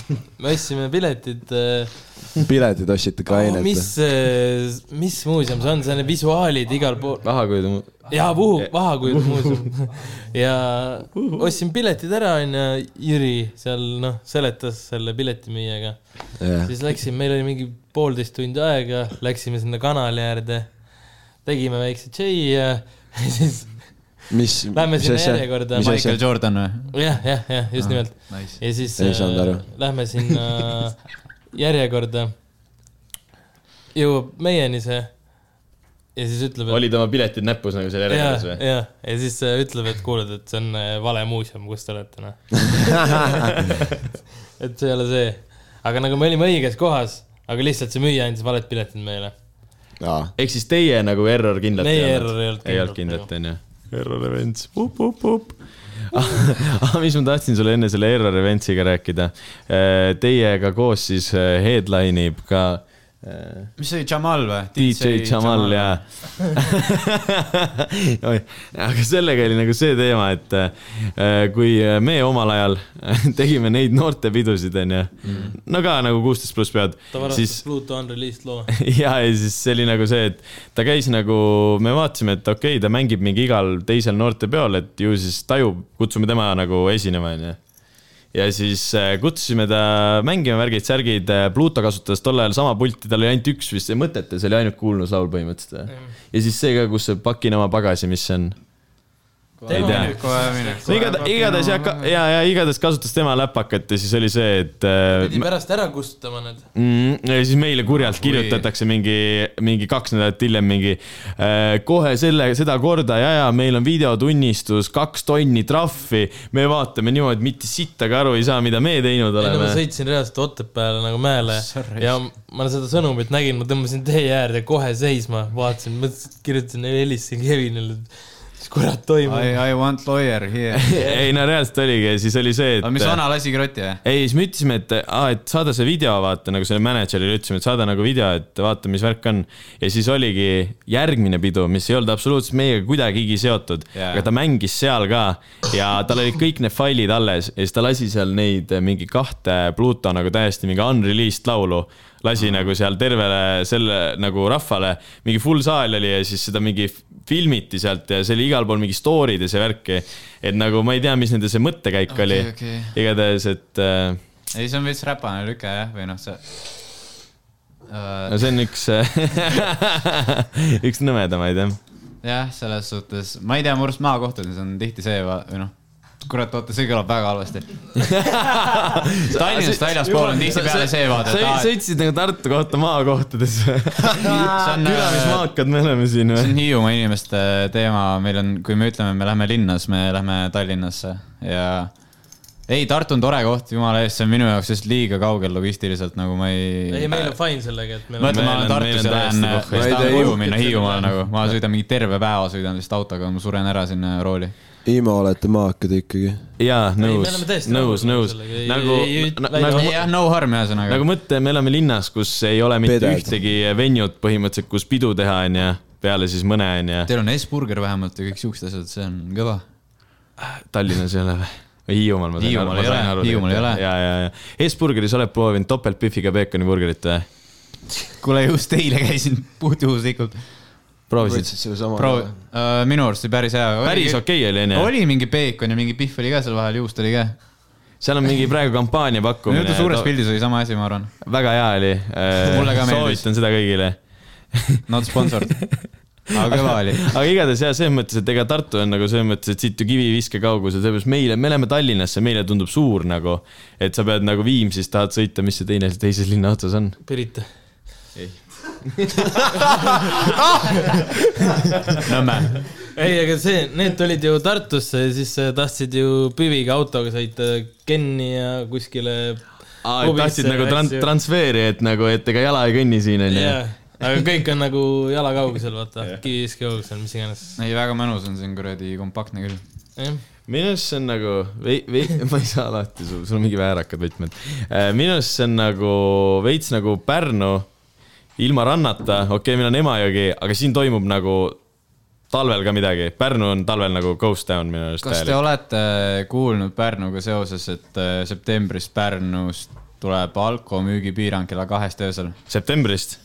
me ostsime piletid äh, piletid ostsite ka ainet? mis, mis muuseum see on, see on visuaalid igal pool. vahakujude mu-, jaa, Puhu, Vahakujude muuseum. ja ostsin piletid ära, onju, Jüri seal noh, seletas selle piletimüüjaga. jah, siis läksime, meil oli mingi poolteist tundi aega, läksime sinna kanali äärde, tegime väikse tšei ja siis mis, Lähme mis sinna järjekorda, mis asja Michael? Jordan või? jah, jah, jah, just nimelt. Nice. ja siis äh, lähme sinna järjekorda. jõuab meieni see ja siis ütleb, et olid oma piletid näpus nagu seal järjekorras või? ja, ja siis äh, ütleb, et kuuled, et see on äh, vale muuseum, kus te olete, noh. et see ei ole see. aga nagu me olime õiges kohas, aga lihtsalt see müüja andis valed piletid meile. ehk siis teie nagu error kindlalt Meie error ei olnud ei olnud kindlalt, kindlalt, onju. Error events, up, up, up. mis ma tahtsin sulle enne selle error eventsiga rääkida. Teiega koos siis äh, headline ib ka äh, mis see oli, Jamal või? DJ Jamal ja. aga sellega oli nagu see teema, et äh, kui me omal ajal tegime neid noortepidusid, onju, no ka nagu kuusteist pluss pead, ta varastas siis Pluto Unreleased loo. ja, ja siis see oli nagu see, et ta käis nagu, me vaatasime, et okei okay,, ta mängib mingi igal teisel noortepeol, et ju siis tajub, kutsume tema nagu esinema, onju. Ja siis äh, kutsusime ta mängima värgid-särgid, Pluto kasutas tol ajal sama pulti, tal oli ainult üks vist, mõtete, see oli ainult kuulnuslaul põhimõtteliselt ja siis see ka, kus see pakin oma pagasi, mis see on? Ei tea. no igatahes, igatahes jah, ja, ja igatahes kasutas tema läpakat ja siis oli see, et äh, pidi pärast ära kustutama need. mm,. ja siis meile kurjalt kirjutatakse mingi, mingi kaks nädalat hiljem mingi äh, kohe selle, seda korda ja, ja meil on videotunnistus, kaks tonni trahvi. me vaatame niimoodi, mitte sittagi aru ei saa, mida me teinud ei no ma oleme. sõitsin reaalselt Otepääle nagu mäele Sorry. ja ma seda sõnumit nägin, ma tõmbasin tee äärde kohe seisma, vaatasin, mõtlesin, kirjutasin, helistasin Kevinile, kurat toimub. I, I want lawyer here. ei no reaalselt oligi, siis oli see, et. aga mis vana lasigi rotti või? ei, siis me ütlesime, et aa, et saada see video, vaata nagu selle mänedžerile ütlesime, et saada nagu video, et vaata, mis värk on. ja siis oligi järgmine pidu, mis ei olnud absoluutselt meiega kuidagigi seotud yeah., aga ta mängis seal ka ja tal olid kõik need failid alles ja siis ta lasi seal neid mingi kahte Pluto nagu täiesti mingi unreleased laulu lasi nagu seal tervele selle nagu rahvale, mingi full saal oli ja siis seda mingi filmiti sealt ja see oli igal pool mingi story'd ja see värki. et nagu ma ei tea, mis nende see mõttekäik Okei, oli okei. igatahes, et äh, ei, see on veits räpane lüke jah, või noh, see no uh,. see on üks, üks nõmedamaid jah. jah, selles suhtes, ma ei tea, mu arust maakohtades on tihti see või noh, kurat, oota, see kõlab väga halvasti. Tallinnast väljaspool on tihtipeale see vaade, sa sõitsid nagu Tartu kohta maakohtades. see on, külamismaakad me oleme siin see või? on Hiiumaa inimeste teema, meil on, kui me ütleme, me lähme linnas, me lähme Tallinnasse ja ei, Tartu on tore koht, jumala eest, see on minu jaoks lihtsalt liiga kaugel logistiliselt, nagu ma ei. ei, meil on fine sellega, et meil mõtle, on. ma Meil olen Tartus ja lähen, ma. Ma ei tahan koju minna Hiiumaale nagu, ma sõidan mingi terve päeva sõidan lihtsalt autoga, ma suren ära sinna rooli. Imo olete maakad ikkagi. jaa, nõus nõus, nõus nagu nagu jah, no harm ühesõnaga nagu. mõtle, me elame linnas, kus ei ole mitte Peded. ühtegi venjut põhimõtteliselt, kus pidu teha, onju, peale siis mõne, onju. Teil on S-burger vähemalt ja kõik siuksed asjad, see on kõva. Tallinnas ei ole või? Hiiumaal ma sain Hiiumaal ei ole, Hiiumaal ei ole. ja, ja, ja Hesburgeris oled proovinud topeltpühviga peekoniburgerit või? kuule, just eile käisin puhtjuhuslikult. proovisid? võtsid selle sama proovi, minu arust oli päris hea. päris okei oli onju. oli mingi peekon ja mingi pihv oli ka seal vahel, juust oli ka. seal on mingi praegu kampaania pakkumine nüüd. suures pildis oli sama asi, ma arvan. väga hea oli. Mulle ka meeldis. soovitan seda kõigile. Not sponsored. aga kõva oli. aga igatahes jah, selles mõttes, et ega Tartu on nagu selles mõttes, et siit ju kiviviske kaugusel, sellepärast meile, me oleme Tallinnasse, meile tundub suur nagu, et sa pead nagu Viimsist tahad sõita, mis see teine, teises linna otsas on. Pirita. Nõmme. ei, aga see, need tulid ju Tartusse ja siis äh, tahtsid ju Püviga autoga sõita Kenni ja kuskile. aa, et tahtsid nagu tran-, transfeeri, et nagu, et ega jala ei kõnni siin onju. jah, aga kõik on nagu jala kaugusel, vaata, kiviviske kaugusel, mis iganes. ei, väga mõnus on siin kuradi kompaktne küll. jah, minu arust see on nagu, vei-, vei-, ma ei saa alati, sul, sul on mingi väärakad võtmed. minu arust see on nagu veits nagu Pärnu ilma rannata, okei okay,, meil on Emajõgi, aga siin toimub nagu talvel ka midagi. Pärnu on talvel nagu ghost town minu arust. kas te olete kuulnud Pärnuga seoses, et äh, septembris Pärnust tuleb alkomüügipiirang kella kahest öösel? septembrist?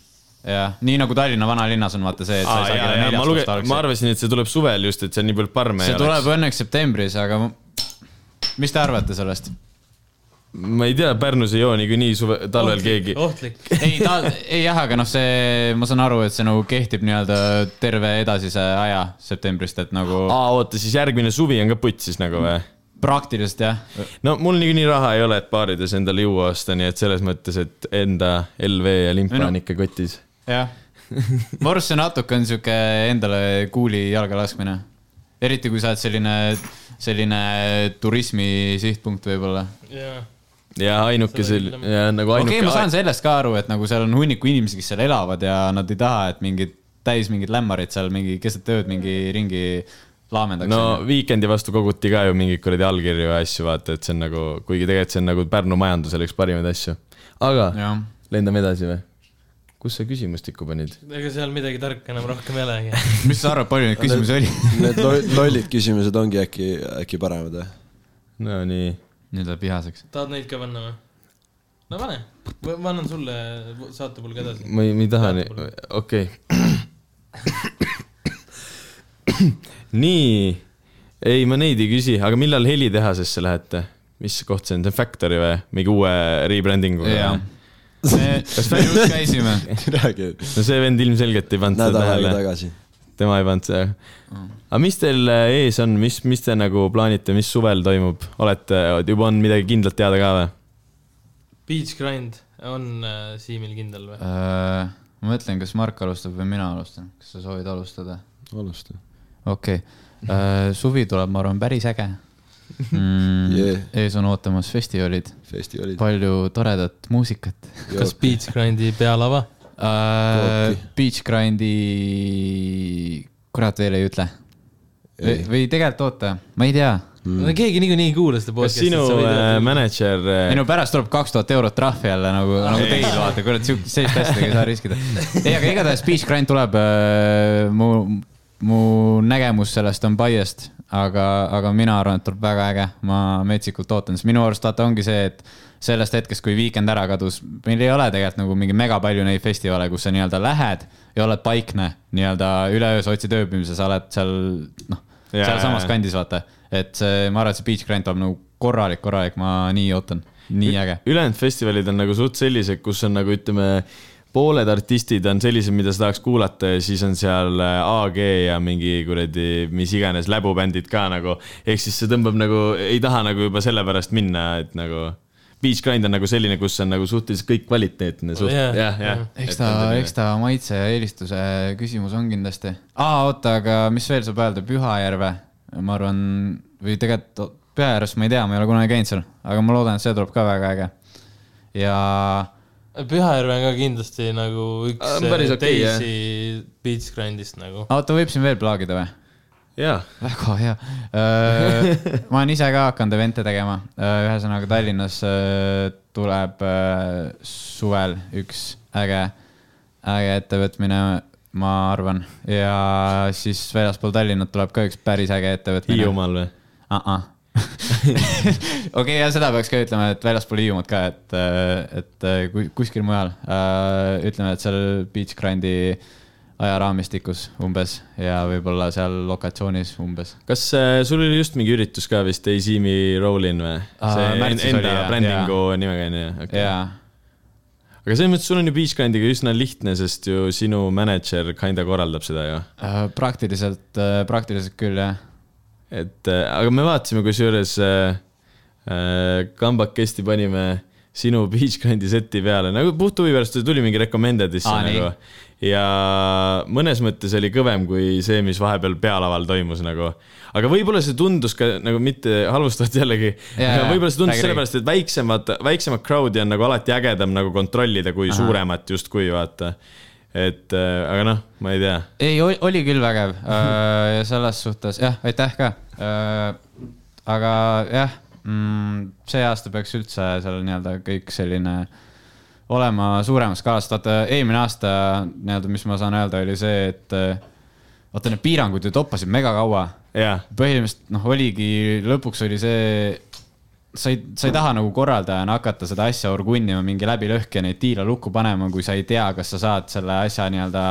jah, nii nagu Tallinna vanalinnas on vaata see, et sa aa ei saa kella ma neljast osta, ma algselt. arvasin, et see tuleb suvel just, et seal nii palju parme see tuleb õnneks septembris, aga ma- mis te arvate sellest? Ma ei tea, Pärnus ei joo niikuinii suve, talvel keegi. ohtlik. ei, ta, ei jah, aga noh, see, ma saan aru, et see nagu kehtib nii-öelda terve edasise aja septembrist, et nagu aa, oota, siis järgmine suvi on ka putsis nagu või? praktiliselt jah. no mul niikuinii raha ei ole, et baarides endale juua osta, nii et selles mõttes, et enda LV ja limpa no- on ikka kotis. jah, ma arvan, et see natuke on sihuke endale kuuli jalga laskmine. eriti kui sa oled selline, selline turismi sihtpunkt võib-olla. jaa, ja ainuke küll, ja nagu okei ainuke okay,, ma saan sellest ka aru, et nagu seal on hunniku inimesi, kes seal elavad ja nad ei taha, et mingid täis mingid lämmarid seal mingi keset ööd mingi ringi laamendaks. no Weekend'i vastu koguti ka ju mingeid kuradi allkirju ja asju, vaata, et see on nagu, kuigi tegelikult see on nagu Pärnu majandusele üks parimaid asju. aga jah, lendame edasi või? kus sa küsimustikku panid? ega seal midagi tarka enam rohkem ei olegi. mis sa arvad, palju neid küsimusi oli? Need lo- lollid küsimused ongi äkki, äkki paremad või? Nonii, nüüd läheb vihaseks. tahad neid ka panna või? no pane, ma annan sulle saatepulga edasi. ma ei, ma ei taha nii, okei. nii, ei ma neid ei küsi, aga millal helitehasesse lähete? mis koht see on, see on Factory või? mingi uue rebrandinguga me just käisime. räägi, no see vend ilmselgelt ei pannud seda nädal aega tähele, tagasi. Tema ei pannud seda. aga mis teil äh, ees on, mis, mis te nagu plaanite, mis suvel toimub, olete, juba on midagi kindlat teada ka või? Beach Grind on äh, Siimil kindel või? Äh, ma mõtlen, kas Mark alustab või mina alustan, kas sa soovid alustada? alusta. okei okay., suvi tuleb, ma arvan, päris äge mm. Yeah. ees on ootamas festivalid, festivalid. palju toredat muusikat kas Beach Grindi pealava? uh,. Beach Grindi, kurat veel ei ütle. või, tegelikult oota, ma ei tea no keegi niikuinii ei kuula seda kas podcast'i. sinu äh, mänedžer äh, ei no pärast tuleb kaks tuhat eurot trahvi jälle nagu, nagu teil vaata, kurat siukest, selliste asjadega ei saa riskida. ei, aga igatahes Beach Grind tuleb äh,, mu, mu nägemus sellest on biased, aga, aga mina arvan, et tuleb väga äge, ma metsikult ootan, sest minu arust vaata ongi see, et sellest hetkest, kui Weekend ära kadus, meil ei ole tegelikult nagu mingi mega palju neid festivale, kus sa nii-öelda lähed ja oled paikne nii-öelda üleöö, sa otsid ööbimise, sa oled seal noh, sealsamas kandis vaata, et see, ma arvan, et see Beach Grind tuleb nagu korralik, korralik, ma nii ootan, nii äge. ülejäänud festivalid on nagu suht sellised, kus on nagu ütleme, pooled artistid on sellised, mida sa tahaks kuulata ja siis on seal äh, AG ja mingi kuradi mis iganes läbubändid ka nagu. ehk siis see tõmbab nagu, ei taha nagu juba sellepärast minna, et nagu. Beach Grind on nagu selline, kus on nagu suhteliselt kõik kvaliteetne suht-, Jah, jah, jah. eks ta, eks ta maitse ja eelistuse küsimus on kindlasti. aa, oota, aga mis veel saab öelda, Pühajärve, ma arvan, või tegelikult Pühajärvest ma ei tea, ma ei ole kunagi käinud seal, aga ma loodan, et see tuleb ka väga äge. ja Pühajärve on ka kindlasti nagu üks Ah, päris äh, okei, jah. teisi Beach Grindist nagu. oota, võib siin veel plaagida või? Väga hea. ma olen ise ka hakanud event'e tegema, ühesõnaga Tallinnas äh, tuleb äh, suvel üks äge, äge ettevõtmine, ma arvan, ja siis väljaspool Tallinnat tuleb ka üks päris äge ettevõtmine. Hiiumaal või? uh. -uh. okei, ja seda peaks ka ütlema, et väljaspool Hiiumaad ka, et, et kuskil mujal äh,, ütleme, et seal Beach Grindi ajaraamistikus umbes ja võib-olla seal lokatsioonis umbes. kas äh, sul oli just mingi üritus ka vist, Ei See Me Rollin või? Aa, see oli, enda jah, brändingu nimega on ju, okei. jaa, aga selles mõttes sul on ju Beachgrindiga üsna lihtne, sest ju sinu mänedžer kinda korraldab seda ju. Äh, praktiliselt, praktiliselt küll jah. et äh, aga me vaatasime, kusjuures äh, äh, kambakesti panime sinu Beachgrindi seti peale, nagu puht huvi pärast tuli mingi recommended'isse Aa, nii. nagu. ja mõnes mõttes oli kõvem kui see, mis vahepeal pealaval toimus nagu. aga võib-olla see tundus ka nagu mitte halvustavalt jällegi, jaa, võib-olla see tundus sellepärast, et väiksemad, väiksemat crowd'i on nagu alati ägedam nagu kontrollida kui Ahah. suuremat justkui vaata. et äh, aga noh, ma ei tea ei, oli küll vägev äh, selles suhtes jah, aitäh ka äh,. aga jah mm,, see aasta peaks üldse seal nii-öelda kõik selline olema suuremas skaalas, vaata eelmine aasta nii-öelda, mis ma saan öelda, oli see, et äh, vaata need piirangud ju toppasid mega kaua. jaa, põhimõtteliselt noh, oligi, lõpuks oli see, sa ei, sa ei taha nagu korraldajana hakata seda asja orgunnima mingi läbilõhki ja neid diile lukku panema, kui sa ei tea, kas sa saad selle asja nii-öelda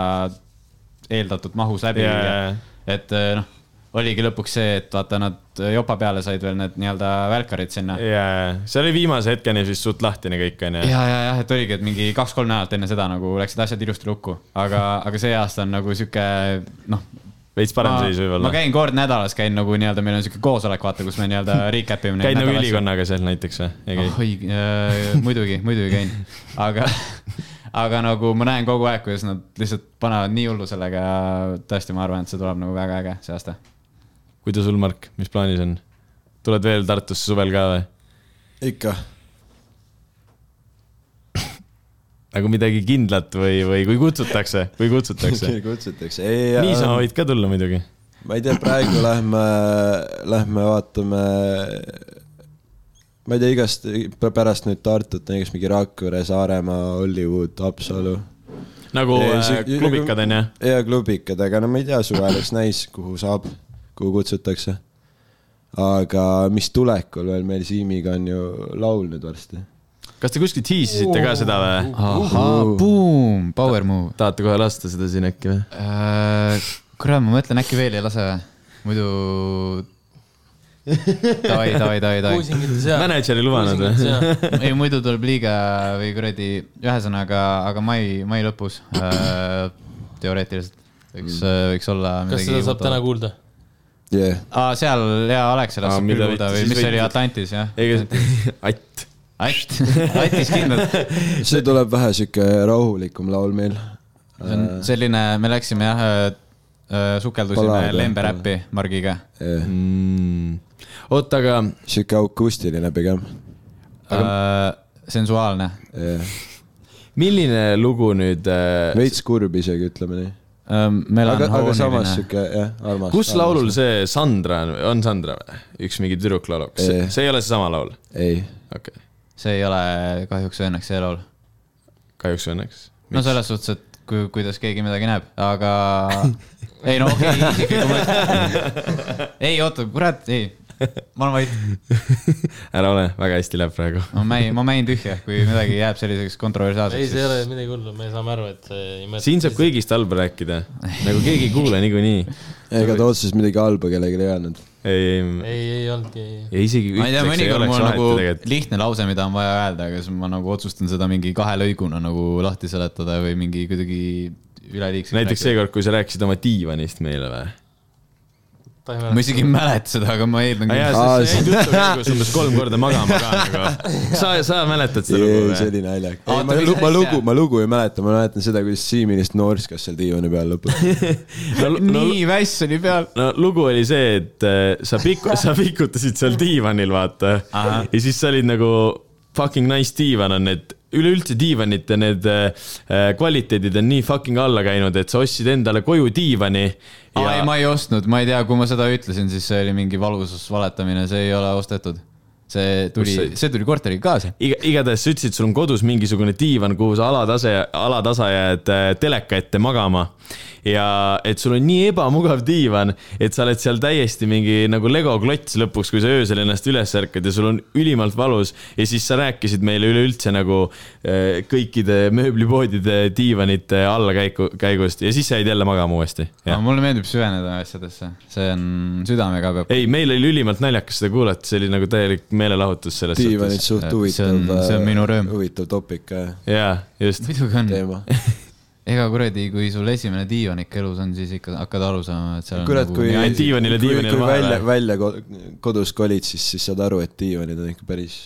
eeldatud mahus läbi viia jaa.. et eh, noh, oligi lõpuks see, et vaata, nad jopa peale said veel need nii-öelda välkarid sinna. ja, jaa, see oli viimase hetkeni vist suht lahtine kõik onju. ja, jah, et oligi, et mingi kaks-kolm nädalat enne seda nagu läksid asjad ilusti lukku, aga, aga see aasta on nagu sihuke noh veits parem seis ma võib-olla. käin kord nädalas, käin nagu nii-öelda, meil on sihuke koosolek, vaata, kus me nii-öelda recap ime. käid nagu ülikonnaga seal näiteks või? käi? oi äh,, muidugi, muidugi käin, aga, aga nagu ma näen kogu aeg, kuidas nad lihtsalt panevad nii hullu sellega ja tõesti, ma arvan, et see tuleb nagu väga äge see aasta. Kuidas sul, Mark, mis plaanis on? tuled veel Tartusse suvel ka või? ikka, nagu midagi kindlat või, või kui kutsutakse, kui kutsutakse? kutsutakse, ei. niisama võid ka tulla muidugi. ma ei tea, praegu lähme, lähme vaatame, ma ei tea, igast, pärast nüüd Tartut on igast mingi Rakvere, Saaremaa, Hollywood, Haapsalu. nagu Ei, äh, see- klubikad onju. ja klubikad, aga no ma ei tea, suvel oleks näis, kuhu saab, kuhu kutsutakse. aga mis tulekul veel meil Siimiga on ju laul nüüd varsti. kas te kuskilt hiisisite ka seda või? ahhaa, boom, power move tahate kohe lasta seda siin äkki või? äh,. kurat, ma mõtlen, äkki veel ei lase või? muidu. davai, davai, davai, davai. mänedžer ei lubanud või? ei, muidu tuleb liiga või kuradi, ühesõnaga, aga mai, mai lõpus äh, teoreetiliselt võiks mm., võiks olla. kas seda saab täna? kuulda? jah, aa, seal jaa, Alexelas Aa, saab mida küll kuulda või mis see oli? Atlantis jah? ega, Att. Att, Attis kindlalt. see tuleb vähe sihuke rahulikum laul meil. see on selline, me läksime jah, sukeldusime Ballaad, jah, lemberäppi Margiga. Mm. oota, aga sihuke akustiline pigem. Äh, sensuaalne. milline lugu nüüd äh,, veits kurb isegi, ütleme nii. Melanhooliline aga, aga samas sihuke jah, armas. kus laulul see Sandra on, on Sandra või? üks mingi tüdruk laulab, kas see, Ei. see ei ole seesama laul? ei, okei okay., see ei ole kahjuks või õnneks see laul. kahjuks või õnneks. no selles suhtes, et kui, kuidas keegi midagi näeb, aga ei no okei okay,, isiklikku mõttes. ei oota, kurat, ei, ma olen vait, ära ole, väga hästi läheb praegu. ma mäin, ma mäin tühja, kui midagi jääb selliseks ei, kontroversiaalseks. see ei ole midagi hullu, me saame aru, et see ei mõtle. siin saab kõigist halba rääkida, nagu keegi ei kuule niikuinii. ega ta otseselt midagi halba kellelegi ei öelnud. ei, ei, ei, ei olnudki. ei isegi ma ei tea, ei mõnikord mul nagu tegelikult. lihtne lause, mida on vaja öelda, aga siis ma nagu otsustan seda mingi kahe lõiguna nagu lahti seletada või mingi kuidagi üleliigseks. näiteks seekord, kui sa rääkisid oma diivanist meile või? Ma isegi ei mäleta seda, aga ma eeldan küll. Umbes kolm korda magama ka nagu. sa, sa mäletad seda lugu see või? oli naljak. Oota, ma, mis lu- ma lugu, ma lugu ei mäleta, ma mäletan seda, kuidas Siim lihtsalt noorskas seal diivani peal lõpus. no, no, nii väss oli peal. no lugu oli see, et äh, sa piku-, sa pikutasid seal diivanil, vaata. Ja siis sa olid nagu fucking nice diivan on, et üleüldse diivanite need äh, kvaliteedid on nii fucking alla käinud, et sa ostsid endale koju diivani. aa ei, ma ei ostnud, ma ei tea, kui ma seda ütlesin, siis see oli mingi valus valetamine, see ei ole ostetud. see tuli see-, see tuli korteriga kaasa. iga, igatahes sa ütlesid, sul on kodus mingisugune diivan, kuhu sa alatase, alatasa jääd äh, teleka ette magama. Ja et sul on nii ebamugav diivan, et sa oled seal täiesti mingi nagu Lego klots lõpuks, kui sa öösel ennast üles ärkad ja sul on ülimalt valus ja siis sa rääkisid meile üleüldse nagu äh, kõikide mööblipoodide diivanite allakäiku, käigust ja siis sa jäid jälle magama uuesti. aga mulle meeldib süveneda asjadesse, see on, südamega peab. ei, meil oli ülimalt naljakas seda kuulata, see oli nagu täielik meelelahutus selles diivanid suhtes. suht See huvitav on-, see on minu rõõm. huvitav topik jaa, just. muidugi on, teema. ega kuradi, kui sul esimene diivan ikka elus on, siis ikka hakkad aru saama, et seal on kurat, nagu kui, diivanile kui, diivanile kui vahele. välja, välja ko- kodus kolid, siis, siis saad aru, et diivanid on ikka päris,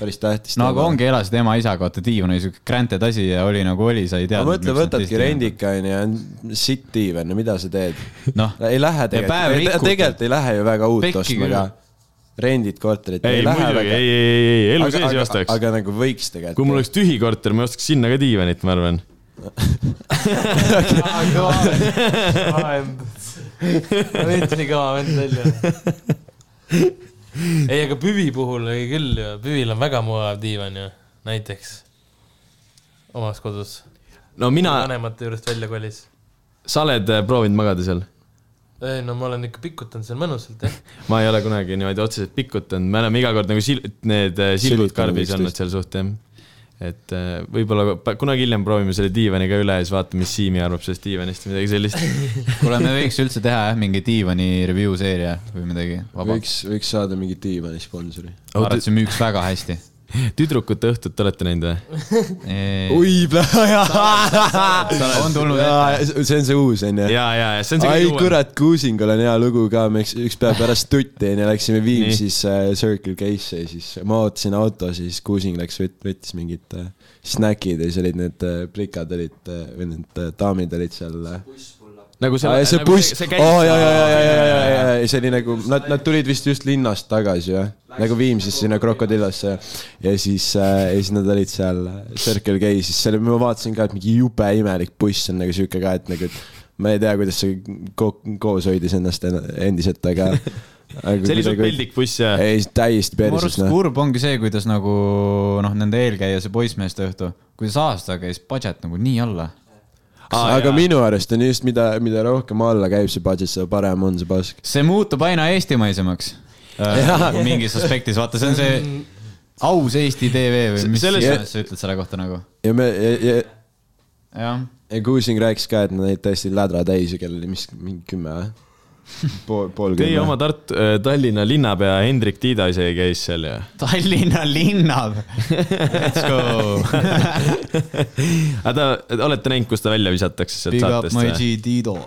päris tähtis. no aga ongi, elasid ema-isaga, vaata diivan oli siuke granted asi ja oli nagu oli, sa ei aga teadnud. mõtle, võtadki. rendika onju ja on sitt diivan ja mida sa teed? noh, ei lähe tegelikult, tegelikult ei lähe ju väga uut Pekki ostma ka. rendid korterit, ei, muidugi, ei, ei, ei, ei, elu sees ei ostaks. aga nagu võiks tegelikult. kui mul oleks tühi korter, ma ostaks sinna ka diivanit, ma arvan. Veits nii kõva vend välja. ei, aga Püvi puhul oli küll ju, Püvil on väga mugav diivan ju, näiteks omas kodus. no mina, vanemate juurest välja kolis. sa oled äh, proovinud magada seal? ei no ma olen ikka pikutanud seal mõnusalt jah. ma ei ole kunagi niimoodi otseselt pikutanud, me oleme iga kord nagu sil-, need äh, silgud karbis olnud seal suht jah. Et äh, võib-olla kunagi hiljem proovime selle diivani ka üle ja siis vaatame, mis Siimi arvab sellest diivanist või midagi sellist. kuule, me võiks üldse teha jah, mingi diivani review seeria või midagi. võiks, võiks saada mingi diivani sponsori. ma arvan, et see müüks väga hästi. Tüdrukute õhtut olete näinud või? oi, on tulnud ette. see on see uus onju. ja, ja, ja see on see ai kurat, Kuusingul on hea lugu ka, me üks, üks päev pärast tutti onju läksime Viimsis äh, Circle K-sse ja siis ma ootasin autos ja siis Kuusing läks, võttis mingid äh, snäkid ja siis olid need äh, plikad olid äh, või need äh, daamid olid seal äh, nagu ja see nagu buss, oo ja, ja, ja, ja, ja, ja, ja see oli nagu, nad, nad tulid vist just linnast tagasi jah, nagu Viimsisse sinna Krokodillasse ja, siis äh,, ja siis nad olid seal Circle K, siis seal ma vaatasin ka, et mingi jube imelik buss on nagu sihuke ka, et nagu, et ma ei tea, kuidas see ko koos hoidis ennast en- endiselt, aga. see oli suht peldik buss ja. ei, täiesti mu perses arust noh. kurb ongi see, kuidas nagu noh, nende eelkäija, see poissmeeste õhtu, kuidas aasta käis budget nagu nii alla. Aga minu arust on just, mida, mida rohkem alla käib see budget, seda parem on see pask. see muutub aina eestimaisemaks. Nagu mingis aspektis, vaata, see on see aus Eesti TV või mis Selles- iganes sa ütled selle kohta nagu. ja me, ja, ja, jah, ja Kuusing rääkis ka, et nad olid täiesti lädra täis ja kell oli mis, mingi kümme või? Pool, pool kümme. Teie oma Tartu, Tallinna linnapea Hendrik Tiida isegi käis seal ja. Tallinna linnad. Let's go. aga ta, olete näinud, kus ta välja visatakse sealt Big up saatest my? G Tido.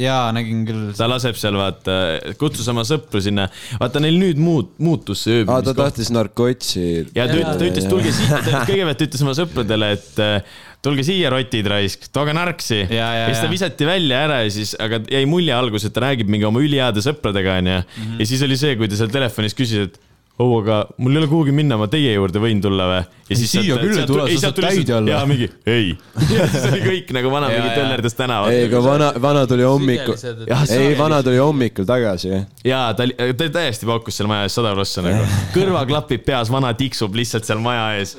jaa, nägin küll. ta laseb seal vaata, kutsus oma sõpru sinna, vaata neil nüüd muut-, muutus see aa, ta ööbimiskoht. tahtis narkotsi. ja ta ütles, ta ütles, tulge siia, kõigepealt ta ütles oma sõpradele, et äh, tulge siia, rotid raisk, tooge narksi. Ja, ja ja, siis ta visati välja ära ja siis, aga jäi mulje alguses, et ta räägib mingi oma üliheade sõpradega, onju. Mhm. ja siis oli see, kui ta seal telefonis küsis, et oo, aga mul ei ole kuhugi minna, ma teie juurde võin tulla või? ja siis siia küll ei tule, sa saad täide olla. jaa, mingi ei. siis oli kõik nagu vana mingi ja. töllerdas tänaval. ei, aga vana, vana tuli hommikul, ei, vana tuli hommikul tagasi, jaa, ta oli, ta täiesti paukus seal maja ees sada prossa nagu. kõrvaklapid peas, vana tiksub lihtsalt seal maja ees.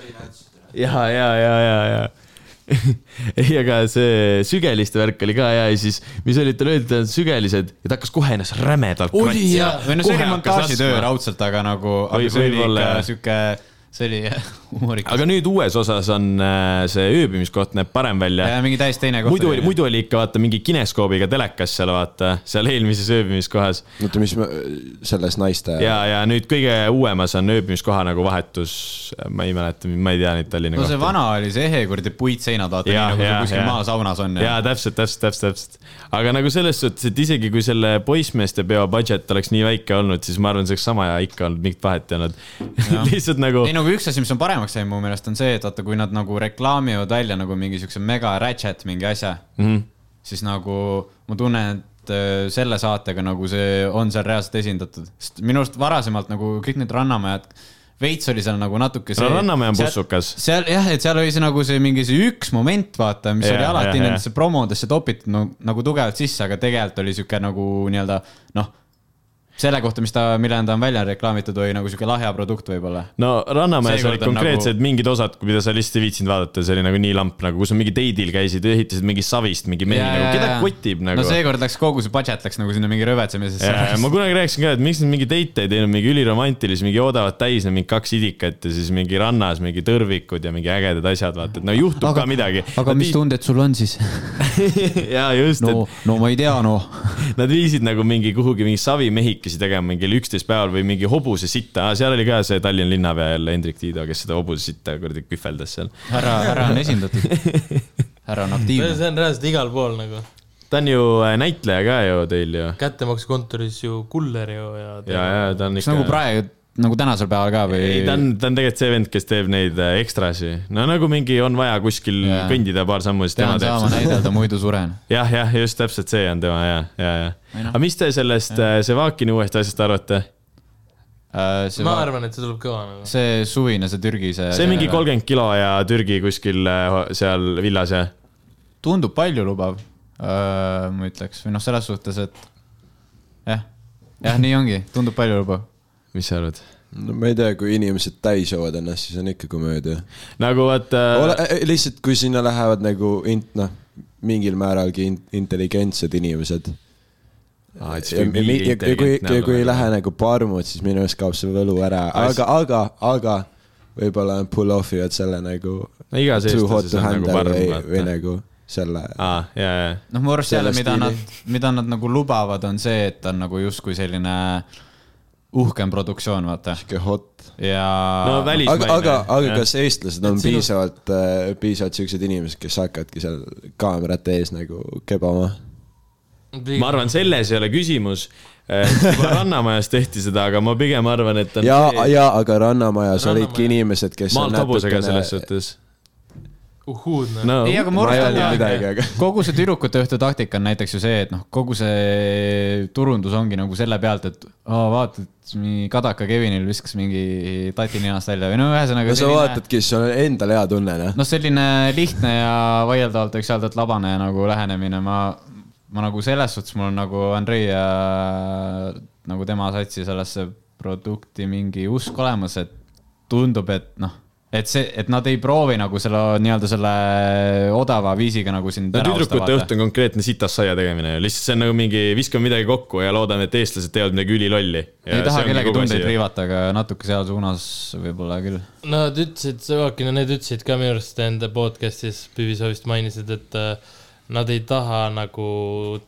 ja, ja, ja, ja, ja. ei, aga see sügeliste värk oli ka hea ja siis, mis oli, talle öeldi, et sügelised ja ta hakkas kohe ennast rämedalt või no see oli montaažitöö raudselt, aga nagu, aga see oli ikka jah. sihuke, see oli humoorikas. aga nüüd uues osas on äh, see ööbimiskoht näeb parem välja. ja mingi täiesti teine koht. muidu oli, muidu oli ikka vaata mingi kineskoobiga telekas seal vaata, seal eelmises ööbimiskohas oota, mis me, selles naiste. ja, ja nüüd kõige uuemas on ööbimiskoha nagu vahetus, ma ei mäleta, ma ei tea neid Tallinna no see kohti. vana oli see ehe kuradi puitseinad, vaata nii Jaa, nagu see jaa, kuskil jaa. maasaunas on jaa, täpselt, täpselt, täpselt, täpselt. aga nagu selles suhtes, et isegi kui selle poissmeeste peo budget oleks nii väike olnud, siis ma arvan, see oleks sama hea ikka olnud, mingit vahet ei olnud. lihtsalt nagu ei, nagu üks asi, mis on paremaks läinud mu meelest on see, et vaata, kui nad nagu reklaamivad välja nagu mingi siukse mega ratchet mingi asja mm. -hmm. siis nagu ma tunnen, et äh, selle saatega nagu see on seal reaalselt esindatud, sest minu arust varasemalt nagu kõik need Rannamajad, veits oli seal nagu natuke see. Rannamäe on pussukas. seal jah, et seal oli see nagu see mingi see üks moment, vaata, mis Jah, oli alati jah. nendesse promodesse topitud no, nagu tugevalt sisse, aga tegelikult oli sihuke nagu nii-öelda noh selle kohta, mis ta, millena ta on välja reklaamitud või nagu sihuke lahja produkt võib-olla. no Seekord olid on konkreetsed nagu- mingid osad, mida sa lihtsalt ei viitsinud vaadata, see oli nagu nii lamp nagu, kus on mingi teidil käisid, ehitasid mingi savist mingi mehi nagu, keda kotib nagu no. seekord läks kogu see budget läks nagu sinna mingi rõvetsemisesse. Ja, ma kunagi rääkisin ka, et miks nad mingi date ei teinud, mingi üliromantilisi, mingi joodavad täis mingi kaks idikat ja siis mingi rannas mingi tõrvikud ja mingi ägedad asjad, vaata, et no juhtub aga, ka midagi. aga mis tunded sul on siis? ja just, no, no ma ei tea, noh. nad viisid nagu mingi kuhugi mingi savimehikesi tegema mingil üksteist päeval või mingi hobuse sitta, seal oli ka see Tallinna linnapea jälle Hendrik Tiido, kes seda hobuse sitta kuradi kühveldas seal. härra, härra on esindatud. härra on aktiivne. see on reaalselt igal pool nagu. ta on ju äh, näitleja ka ju teil ju. kättemaksukontoris ju kuller ju ja. ja, ja ta on ikka. nagu praegu, nagu tänasel päeval ka või? ei, ta on, ta on tegelikult see vend, kes teeb neid äh, ekstrasi. no nagu mingi on vaja kuskil Jaa. kõndida paar sammu, siis tema pean teeb saama seda. näidelda, muidu suren. jah, jah, just täpselt see on tema ja, ja, ja. Noh. aga mis te sellest äh, Sevakini uuest asjast arvate? see ma, arvan, et see tuleb kõva nagu. see suvine, see Türgi, see. see mingi. kolmkümmend kilo ja Türgi kuskil äh, seal villas ja. tundub paljulubav, ma ütleks, või noh, selles suhtes, et jah, jah, nii ongi, tundub paljulubav. Mis sa arvad? no ma ei tea, kui inimesed täis joovad ennast, siis on ikka komöödia. nagu vaata Ole, lihtsalt kui sinna lähevad nagu int-, noh, mingil määralgi in- intelligentsed inimesed. Siis ja, ja, ja, ja kui, ja kui ei lähe nagu parmud, siis minu arust kaob see võlu ära, aga, aga, aga võib-olla pull off ivad selle nagu no igas too hot eestlases to on nagu parm või, või nagu selle. ja, noh, mu arust jälle, mida stiili. nad, mida nad nagu lubavad, on see, et on nagu justkui selline uhkem produktsioon, vaata. sihuke hot. ja no aga, välismaine. aga, aga kas eestlased on Et sinu- piisavalt, piisavalt siuksed inimesed, kes hakkavadki seal kaamerate ees nagu kebama? ma arvan, selles ei ole küsimus. juba Rannamajas tehti seda, aga ma pigem arvan, et on ja, ja aga Rannamajas Rannamaja- olidki inimesed, kes maalt hobusega selles suhtes. uhuudne. no ei, aga ma midagi, aga kogu see tüdrukute õhtu taktika on näiteks ju see, et noh, kogu see turundus ongi nagu selle pealt, et oh, vaata, et mingi Kadaka Kevinil viskas mingi tati ninast välja või no ühesõnaga no sa vaatadki, sul on endal hea tunne, noh. noh, selline lihtne ja vaieldavalt võiks öelda, et labane nagu lähenemine, ma, ma nagu selles suhtes mul on nagu Andrei ja nagu tema satsi sellesse produkti mingi usk olemas, et tundub, et noh, et see, et nad ei proovi nagu selle nii-öelda selle odava viisiga nagu sind no ära osta, tüdrukute õht on konkreetne sitas saia tegemine ju, lihtsalt see on nagu mingi, viskame midagi kokku ja loodame, et eestlased teevad midagi ülilolli. ei taha kellegi tundeid. riivata, aga natuke seal suunas võib-olla küll. Nad ütlesid, Sõvakin ja need ütlesid ka minu arust enda podcast'is, Piviso vist mainisid, et äh, nad ei taha nagu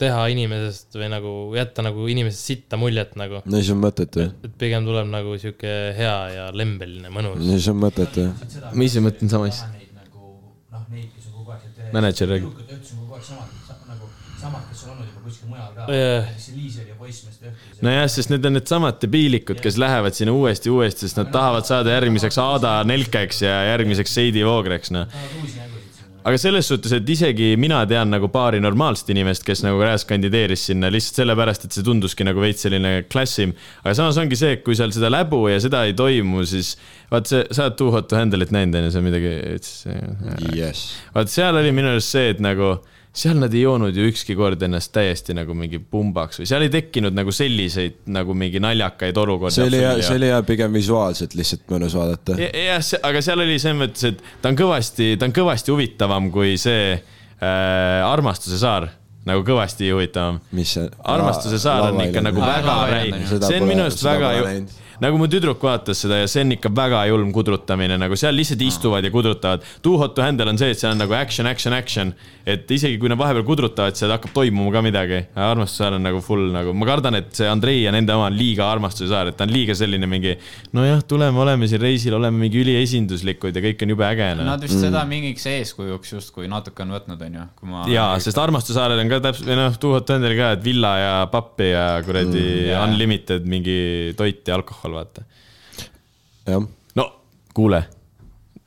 teha inimesest või nagu jätta nagu inimesest sitta muljet nagu. no siis on mõttetu. et pigem tuleb nagu sihuke hea ja lembeline, mõnus. siis on mõttetu. ma ise mõtlen sama asja. Neid nagu noh, neid, kes on kogu aeg seal Mänedžer räägib. on kogu aeg samad sa,, nagu samad, kes on olnud juba kuskil mujal ka Jah. see Liiseri ja Poissmeeste õhtul. nojah, sest need on needsamad debiilikud, kes lähevad sinna uuesti, uuesti, sest nad tahavad saada järgmiseks Aada Nelkeks ja järgmiseks Seidi Voogreks, noh. Aga selles suhtes, et isegi mina tean nagu paari normaalset inimest, kes nagu reaalselt kandideeris sinna lihtsalt sellepärast, et see tunduski nagu veits selline klassim. aga samas ongi see, et kui seal seda läbu ja seda ei toimu, siis vaat see, sa oled Too Hot to Handle'it näinud, on ju, see on midagi. jess. vaat seal oli minu arust see, et nagu seal nad ei joonud ju ükski kord ennast täiesti nagu mingi pumbaks või seal ei tekkinud nagu selliseid nagu mingi naljakaid olukordi. see oli hea, see oli hea pigem visuaalselt lihtsalt mõnus vaadata. jah, aga seal oli selles mõttes, et ta on kõvasti, ta on kõvasti huvitavam kui see äh, Armastuse saar, nagu kõvasti huvitavam. mis see? armastuse saar on ikka nagu väga räi- see on minu arust väga ju nagu mu tüdruk vaatas seda ja see on ikka väga julm kudrutamine, nagu seal lihtsalt istuvad ja kudrutavad. Too hot to handle on see, et seal on nagu action, action, action, et isegi kui nad vahepeal kudrutavad, seal hakkab toimuma ka midagi. armastuse saar on nagu full nagu, ma kardan, et see Andrei ja nende oma on liiga armastuse saar, et ta on liiga selline mingi nojah, tuleme, oleme siin reisil, oleme mingi üliesinduslikud ja kõik on jube äge noh. Nad vist seda mingiks eeskujuks justkui natuke on võtnud, onju, kui ma. jaa, sest Armastuse saarel on ka täpselt, või noh, Too Hot to Handle'il ka, et villa ja pappi ja kuradi mm, jaa. unlimited mingi toit ja alkohol, vaata. jah, no kuule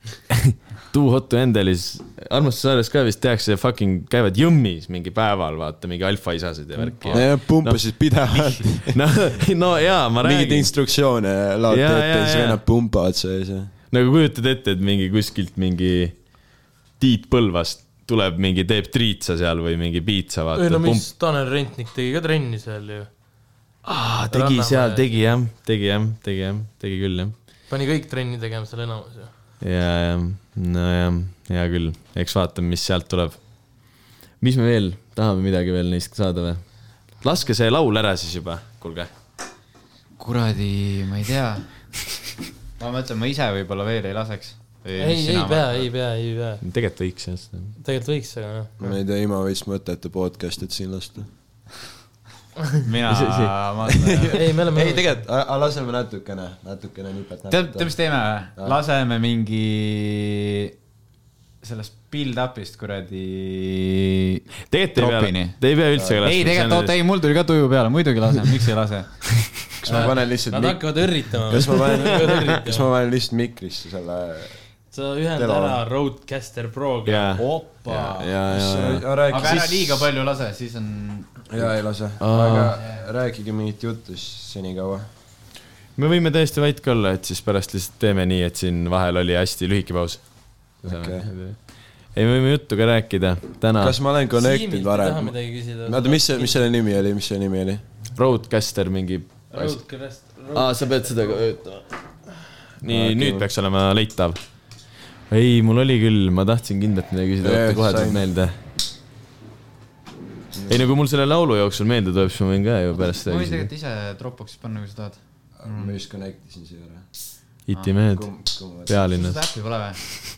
Too Hot to Handle'is, Armastuse saares ka vist tehakse fucking, käivad jõmmis mingi päeval, vaata mingi alfaisased ja värki. pumpasid pidevalt. no, no jaa, ma mingeid räägin. instruktsioone laote Jaa, ette ja siis vennad pumpavad sees ja. nagu kujutad ette, et mingi kuskilt mingi Tiit Põlvast tuleb mingi, teeb triitsa seal või mingi piitsa, ei vaata no pump mis, Tanel Rentnik tegi ka trenni seal ju. aa, tegi Rannamäe. seal, tegi jah, tegi jah, tegi jah, tegi küll jah. pani kõik trenni tegema seal enamus ju. ja, ja, nojah, hea küll, eks vaatame, mis sealt tuleb. mis me veel, tahame midagi veel neist saada või? laske see laul ära siis juba, kuulge. kuradi, ma ei tea. ma mõtlen, ma ise võib-olla veel ei laseks. ei, ei pea, ei pea, ei pea. tegelikult võiks jah seda. tegelikult võiks, aga noh. ma ei tea, ima võis mõttetu podcast, et siin lasta. Mina ma ei, me oleme ei, tegelikult, aga laseme natukene, natukene nipet. tead, tead, mis teeme või? laseme mingi sellest build-up'ist kuradi. tegelikult ei pea, te ei pea üldse ei, tegelikult, oota, ei, mul tuli ka tuju peale, muidugi laseme, miks ei lase? kas ma panen lihtsalt Nad hakkavad õrritama. kas ma panen, kas ma panen lihtsalt mikrisse selle sa ühenda ära Roadcaster Proga. jaa, opa. ja, ja, ja. aga ära liiga palju lase, siis on. jaa, ei lase, aga rääkige mingit juttu siis senikaua. me võime täiesti vait ka olla, et siis pärast lihtsalt teeme nii, et siin vahel oli hästi lühike paus. Okei. ei, me võime juttu ka rääkida, täna kas ma olen connected varem? oota, mis see, mis selle nimi oli, mis selle nimi oli? Roadcaster mingi. Roadcast. aa, sa pead seda ka öötama. nii Okei., nüüd peaks olema leitav. ei, mul oli küll, ma tahtsin kindlalt midagi küsida, oota kohe tuleb meelde. Ei no kui mul selle laulu jooksul meelde tuleb, siis ma võin ka ju pärast ma võin tegelikult ise Dropboxis panna, kui sa tahad. ma just connect isin siia ära. itimehed, pealinnas. seda äppi pole või?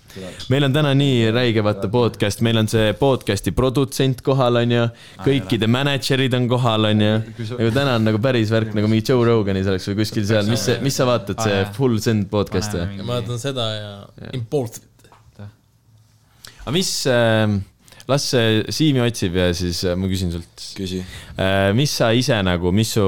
meil on täna nii räige vaata podcast, meil on see podcast'i produtsent kohal, onju. kõikide mänedžerid on kohal, onju. nagu täna on nagu päris värk nagu mingi Joe Roganis oleks või kuskil seal, mis mis sa vaatad, see. Full Send podcast või? ma vaatan seda ja Imported. aga mis äh,, las see Siimi otsib ja siis äh, ma küsin sult küsi. äh,. mis sa ise nagu, mis su,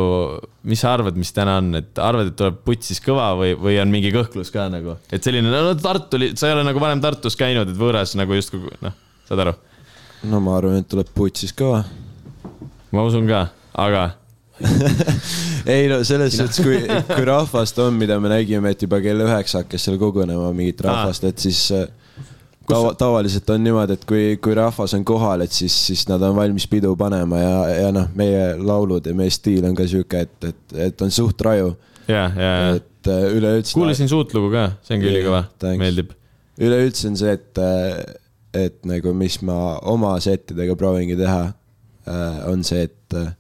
mis sa arvad, mis täna on, et arvad, et tuleb putt siis kõva või, või on mingi kõhklus ka nagu, et selline, no Tartu, sa ei ole nagu varem Tartus käinud, et võõras nagu justkui noh, saad aru? no ma arvan, et tuleb putsis kõva. ma usun ka, aga ei no selles suhtes, kui, kui rahvast on, mida me nägime, et juba kell üheksa hakkas seal kogunema mingit rahvast, et siis äh, tava, tavaliselt on niimoodi, et kui, kui rahvas on kohal, et siis, siis nad on valmis pidu panema ja, ja noh, meie laulud ja meie stiil on ka sihuke, et, et, et on suht raju, ja, ja, ja et äh, üleüldse. kuulasin suurt lugu ka, see on Jaa, ülikõva, meeldib. üleüldse on see, et, et nagu, mis ma oma settidega proovingi teha, on see, et äh,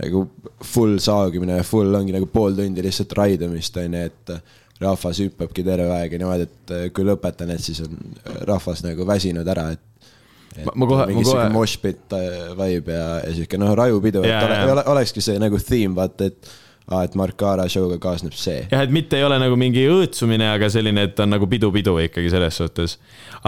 nagu full saagimine ja full ongi nagu pool tundi lihtsalt raidamist, on ju, et äh, rahvas hüppabki terve aeg ja niimoodi, et äh, kui lõpetan, et siis on rahvas nagu väsinud ära, et et Ma- ma kohe- ma kohe- moshpit äh, vibe ja, ja sihuke noh, rajupidu, et Jaa, ole, jaa. ole, olekski see nagu theme, vaata, et aa, et Mark Aara show'ga kaasneb see. jah, et mitte ei ole nagu mingi õõtsumine, aga selline, et on nagu pidu-pidu ikkagi selles suhtes.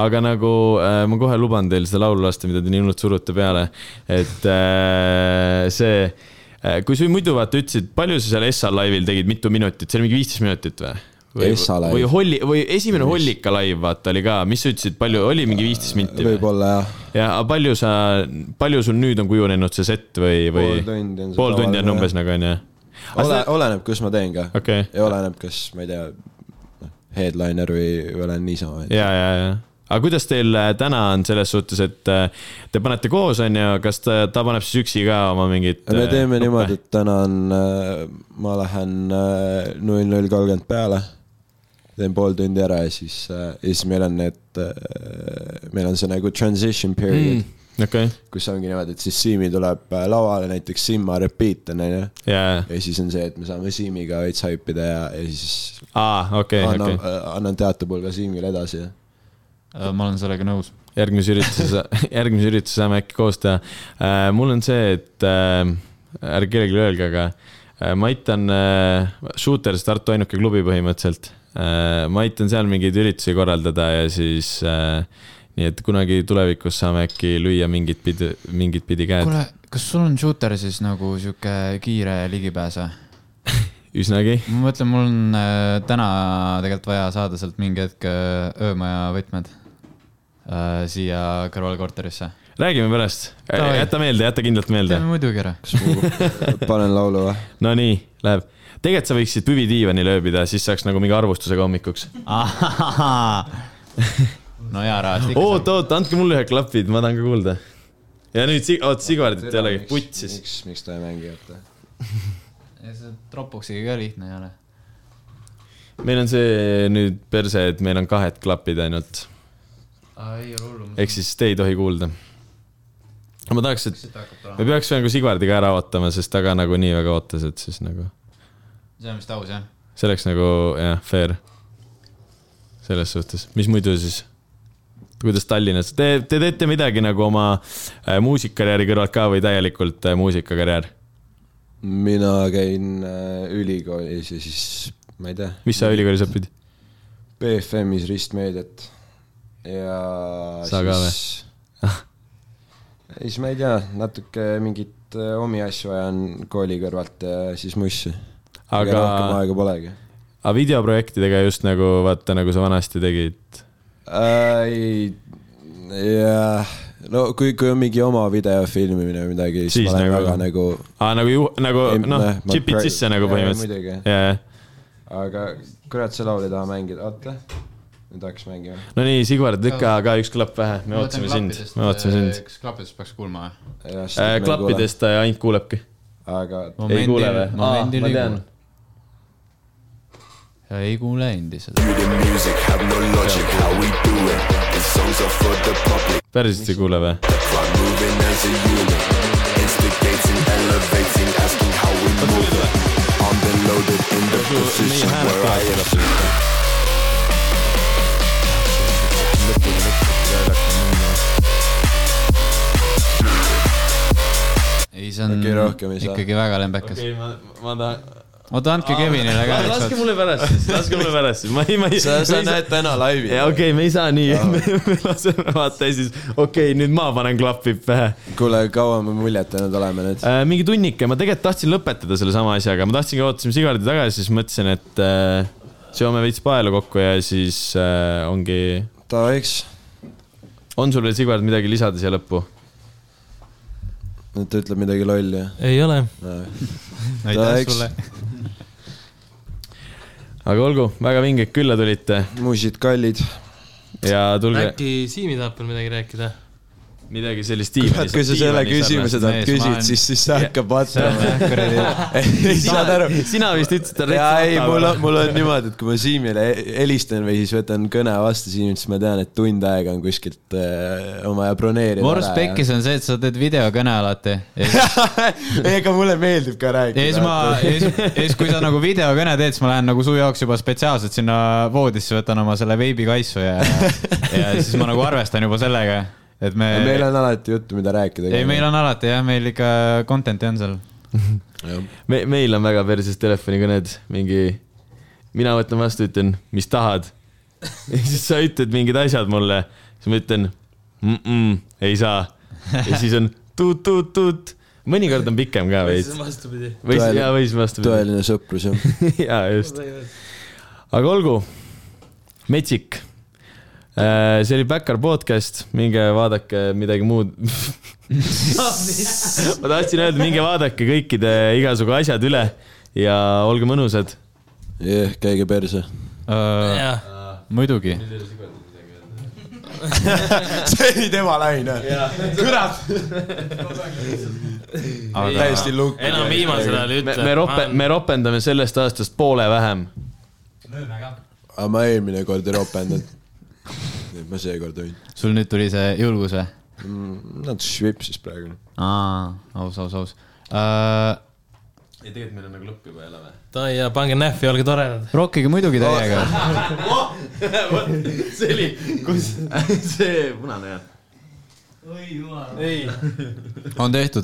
aga nagu äh, ma kohe luban teil seda laulu lasta, mida te nii hullult surute peale, et äh, see äh,, kui sa muidu vaata ütlesid, palju sa seal Essa laivil tegid, mitu minutit, see oli mingi viisteist minutit või? Või, või Holli, või esimene Hollika live vaata oli ka, mis sa ütlesid, palju oli mingi viisteist minti või? võib-olla jah. ja, palju sa, palju sul nüüd on kujunenud see set või, või Pool tundi on pool tundi on umbes nagu onju? ole, oleneb, kus ma teen ka okei, ja oleneb, kas ma ei tea, headliner või, või olen niisama. ja, ja, ja. aga kuidas teil äh, täna on selles suhtes, et äh, te panete koos, onju, kas ta, ta paneb siis üksi ka oma mingit? me teeme niimoodi, et täna on, ma lähen null null kolmkümmend peale, teen pool tundi ära ja siis, ja siis meil on need, meil on see nagu transition period mm., okei, kus ongi niimoodi, et siis Siimi tuleb äh, lauale näiteks Simma repeat on onju. ja, ja siis on see, et me saame Siimiga veits haipida ja, ja siis aa, okei, annan okei. annan teatepulga Siimile edasi. ma olen sellega nõus. järgmise ürituse, järgmise ürituse saame äkki koos teha. mul on see, et äh, ärge kellelegi öelge, aga äh, ma aitan äh,, Shooters Tartu ainuke klubi põhimõtteliselt äh,. Ma aitan seal mingeid üritusi korraldada ja siis äh, nii et kunagi tulevikus saame äkki lüüa mingit pidi, mingit pidi käed. kuule, kas sul on shooter siis nagu sihuke kiire ligipääs või? üsnagi. ma mõtlen, mul on äh, täna tegelikult vaja saada sealt mingi hetk äh, öömaja võtmed äh, siia kõrvalkorterisse. räägime pärast, jäta meelde, jäta kindlalt meelde teeme. muidugi ära. kas ma panen laulu või? Nonii, läheb. Tegelikult sa võiksid püvi diivanil ööbida, siis saaks nagu mingi arvustusega hommikuks. no jaa, ikka oot, oot, andke mulle ühed klapid, ma tahan ka kuulda. ja nüüd, oot, Sigvardit ei olegi, putt siis. miks, miks ta ei mängi, oota. ja see Dropboxiga ka lihtne ei ole. meil on see nüüd perse, et meil on kahed klapid ainult, ehk siis te ei tohi kuulda. ma tahaks, et me peaks nagu Sigvardiga ära ootama, sest ta ka nagu nii väga ootas, et siis nagu see on vist aus jah? see oleks nagu jah, fair. selles suhtes, mis muidu siis? kuidas Tallinnas, te, te teete midagi nagu oma äh, muusikakarjääri kõrvalt ka või täielikult äh, muusikakarjäär? mina käin äh, ülikoolis ja siis ma ei tea. mis sa ülikoolis õpid? BFM-is ristmeediat ja Sa ka või? siis, siis ma ei tea, natuke mingit äh, omi asju ajan kooli kõrvalt ja siis mussi. Aga rohkem aga, aega polegi aga videoprojektidega just nagu vaata, nagu sa vanasti tegid. äh,. ei, jah, no kui, kui on mingi oma video filmimine või midagi, siis, ma olen nagu- väga nagu aa, nagu ju, nagu noh pra- sisse nagu põhimõtteliselt. muidugi. ja, ja, aga kurat, see laul ei taha mängida, oota. nüüd hakkas mängima. no nii, Sigvard, lükka ka üks klapp vähe, me ootasime sind, me ootasime sind. kas klappidest peaks kuulma või? Äh, klappidest ta ainult kuulebki. aga ei kuule või? aa, ma tean. Ja ei kuule endiselt. päriselt ei kuule või? meie hääled ka ei, see on Okei, rohkem ei saa. ikkagi väga lembekas. okei, ma, ma tahan. oota, andke Kevinile ka laske mulle pärast siis, laske mulle pärast siis, ma ei, ma ei. sa, sa näed täna laivi. ja okei okay,, me ei saa nii, me laseme vaata ja siis okei okay,, nüüd ma panen klapid pähe kuule, kaua me muljet andnud oleme nüüd? äh,. mingi tunnike, ma tegelikult tahtsin lõpetada selle sama asjaga, ma tahtsingi, ootasime Sigardi tagasi, siis mõtlesin, et äh, seome veits paelu kokku ja siis äh, ongi, Davaiks, on sul veel Sigvard midagi lisada siia lõppu? nüüd ta ütleb midagi lolli. ei ole. aitäh Thanks. sulle. Aga olgu, väga vinged külla tulite muusid kallid. ja tulge äkki Siimi tahab veel midagi rääkida? Midagi sellist kurat, kui sa selle küsimuse ma küsid, olen- siis, siis see hakkab vaatama. ei saad aru? sina vist ütlesid talle jaa, ei, mul on, mul on niimoodi, et kui ma Siimile helistan või siis võtan kõne vastu Siimilt, siis ma tean, et tund aega on kuskilt äh, on vaja broneerida. Morse Pekkis on see, et sa teed videokõne alati. ja ega mulle meeldib ka rääkida. siis ma, ja siis, ja kui sa nagu videokõne teed, siis ma lähen nagu su jaoks juba spetsiaalselt sinna voodisse, võtan oma selle veebikaisu ja, ja siis ma nagu arvestan juba sellega, et me. meil on alati juttu, mida rääkida. ei, meil on alati jah, meil ikka content'i on seal. me, meil on väga perses telefonikõned, mingi, mina võtan vastu, ütlen, mis tahad. ja siis sa ütled mingid asjad mulle, siis ma ütlen mm. -mm, ei saa. ja siis on tuut-tuut-tuut, mõnikord on pikem ka veits. vastupidi. või siis, jaa, või siis vastupidi. tõeline sõprus jah. jaa, just. aga olgu, metsik. See oli Backyard podcast, minge vaadake midagi muud. ma tahtsin öelda, minge vaadake kõikide igasugu asjad üle ja olge mõnusad. jah, käige perse. jah, muidugi. see oli tema laine. kurat. täiesti lukk. enam viimasel ajal ei me, ütle. me rope-, me ropendame sellest aastast poole vähem. lööme ka. aga ma eelmine kord ei ropendanud. Nüüd ma seekord võin. sul nüüd tuli see julgus või? Nad švipsis praegu. aa, aus, aus, aus uh,. ei, tegelikult meil on nagu lõpp juba jälle või? Davai ja pange nähvi, olge toredad. rokkige muidugi täiega. see oli, kus see punane jah? ei. on tehtud.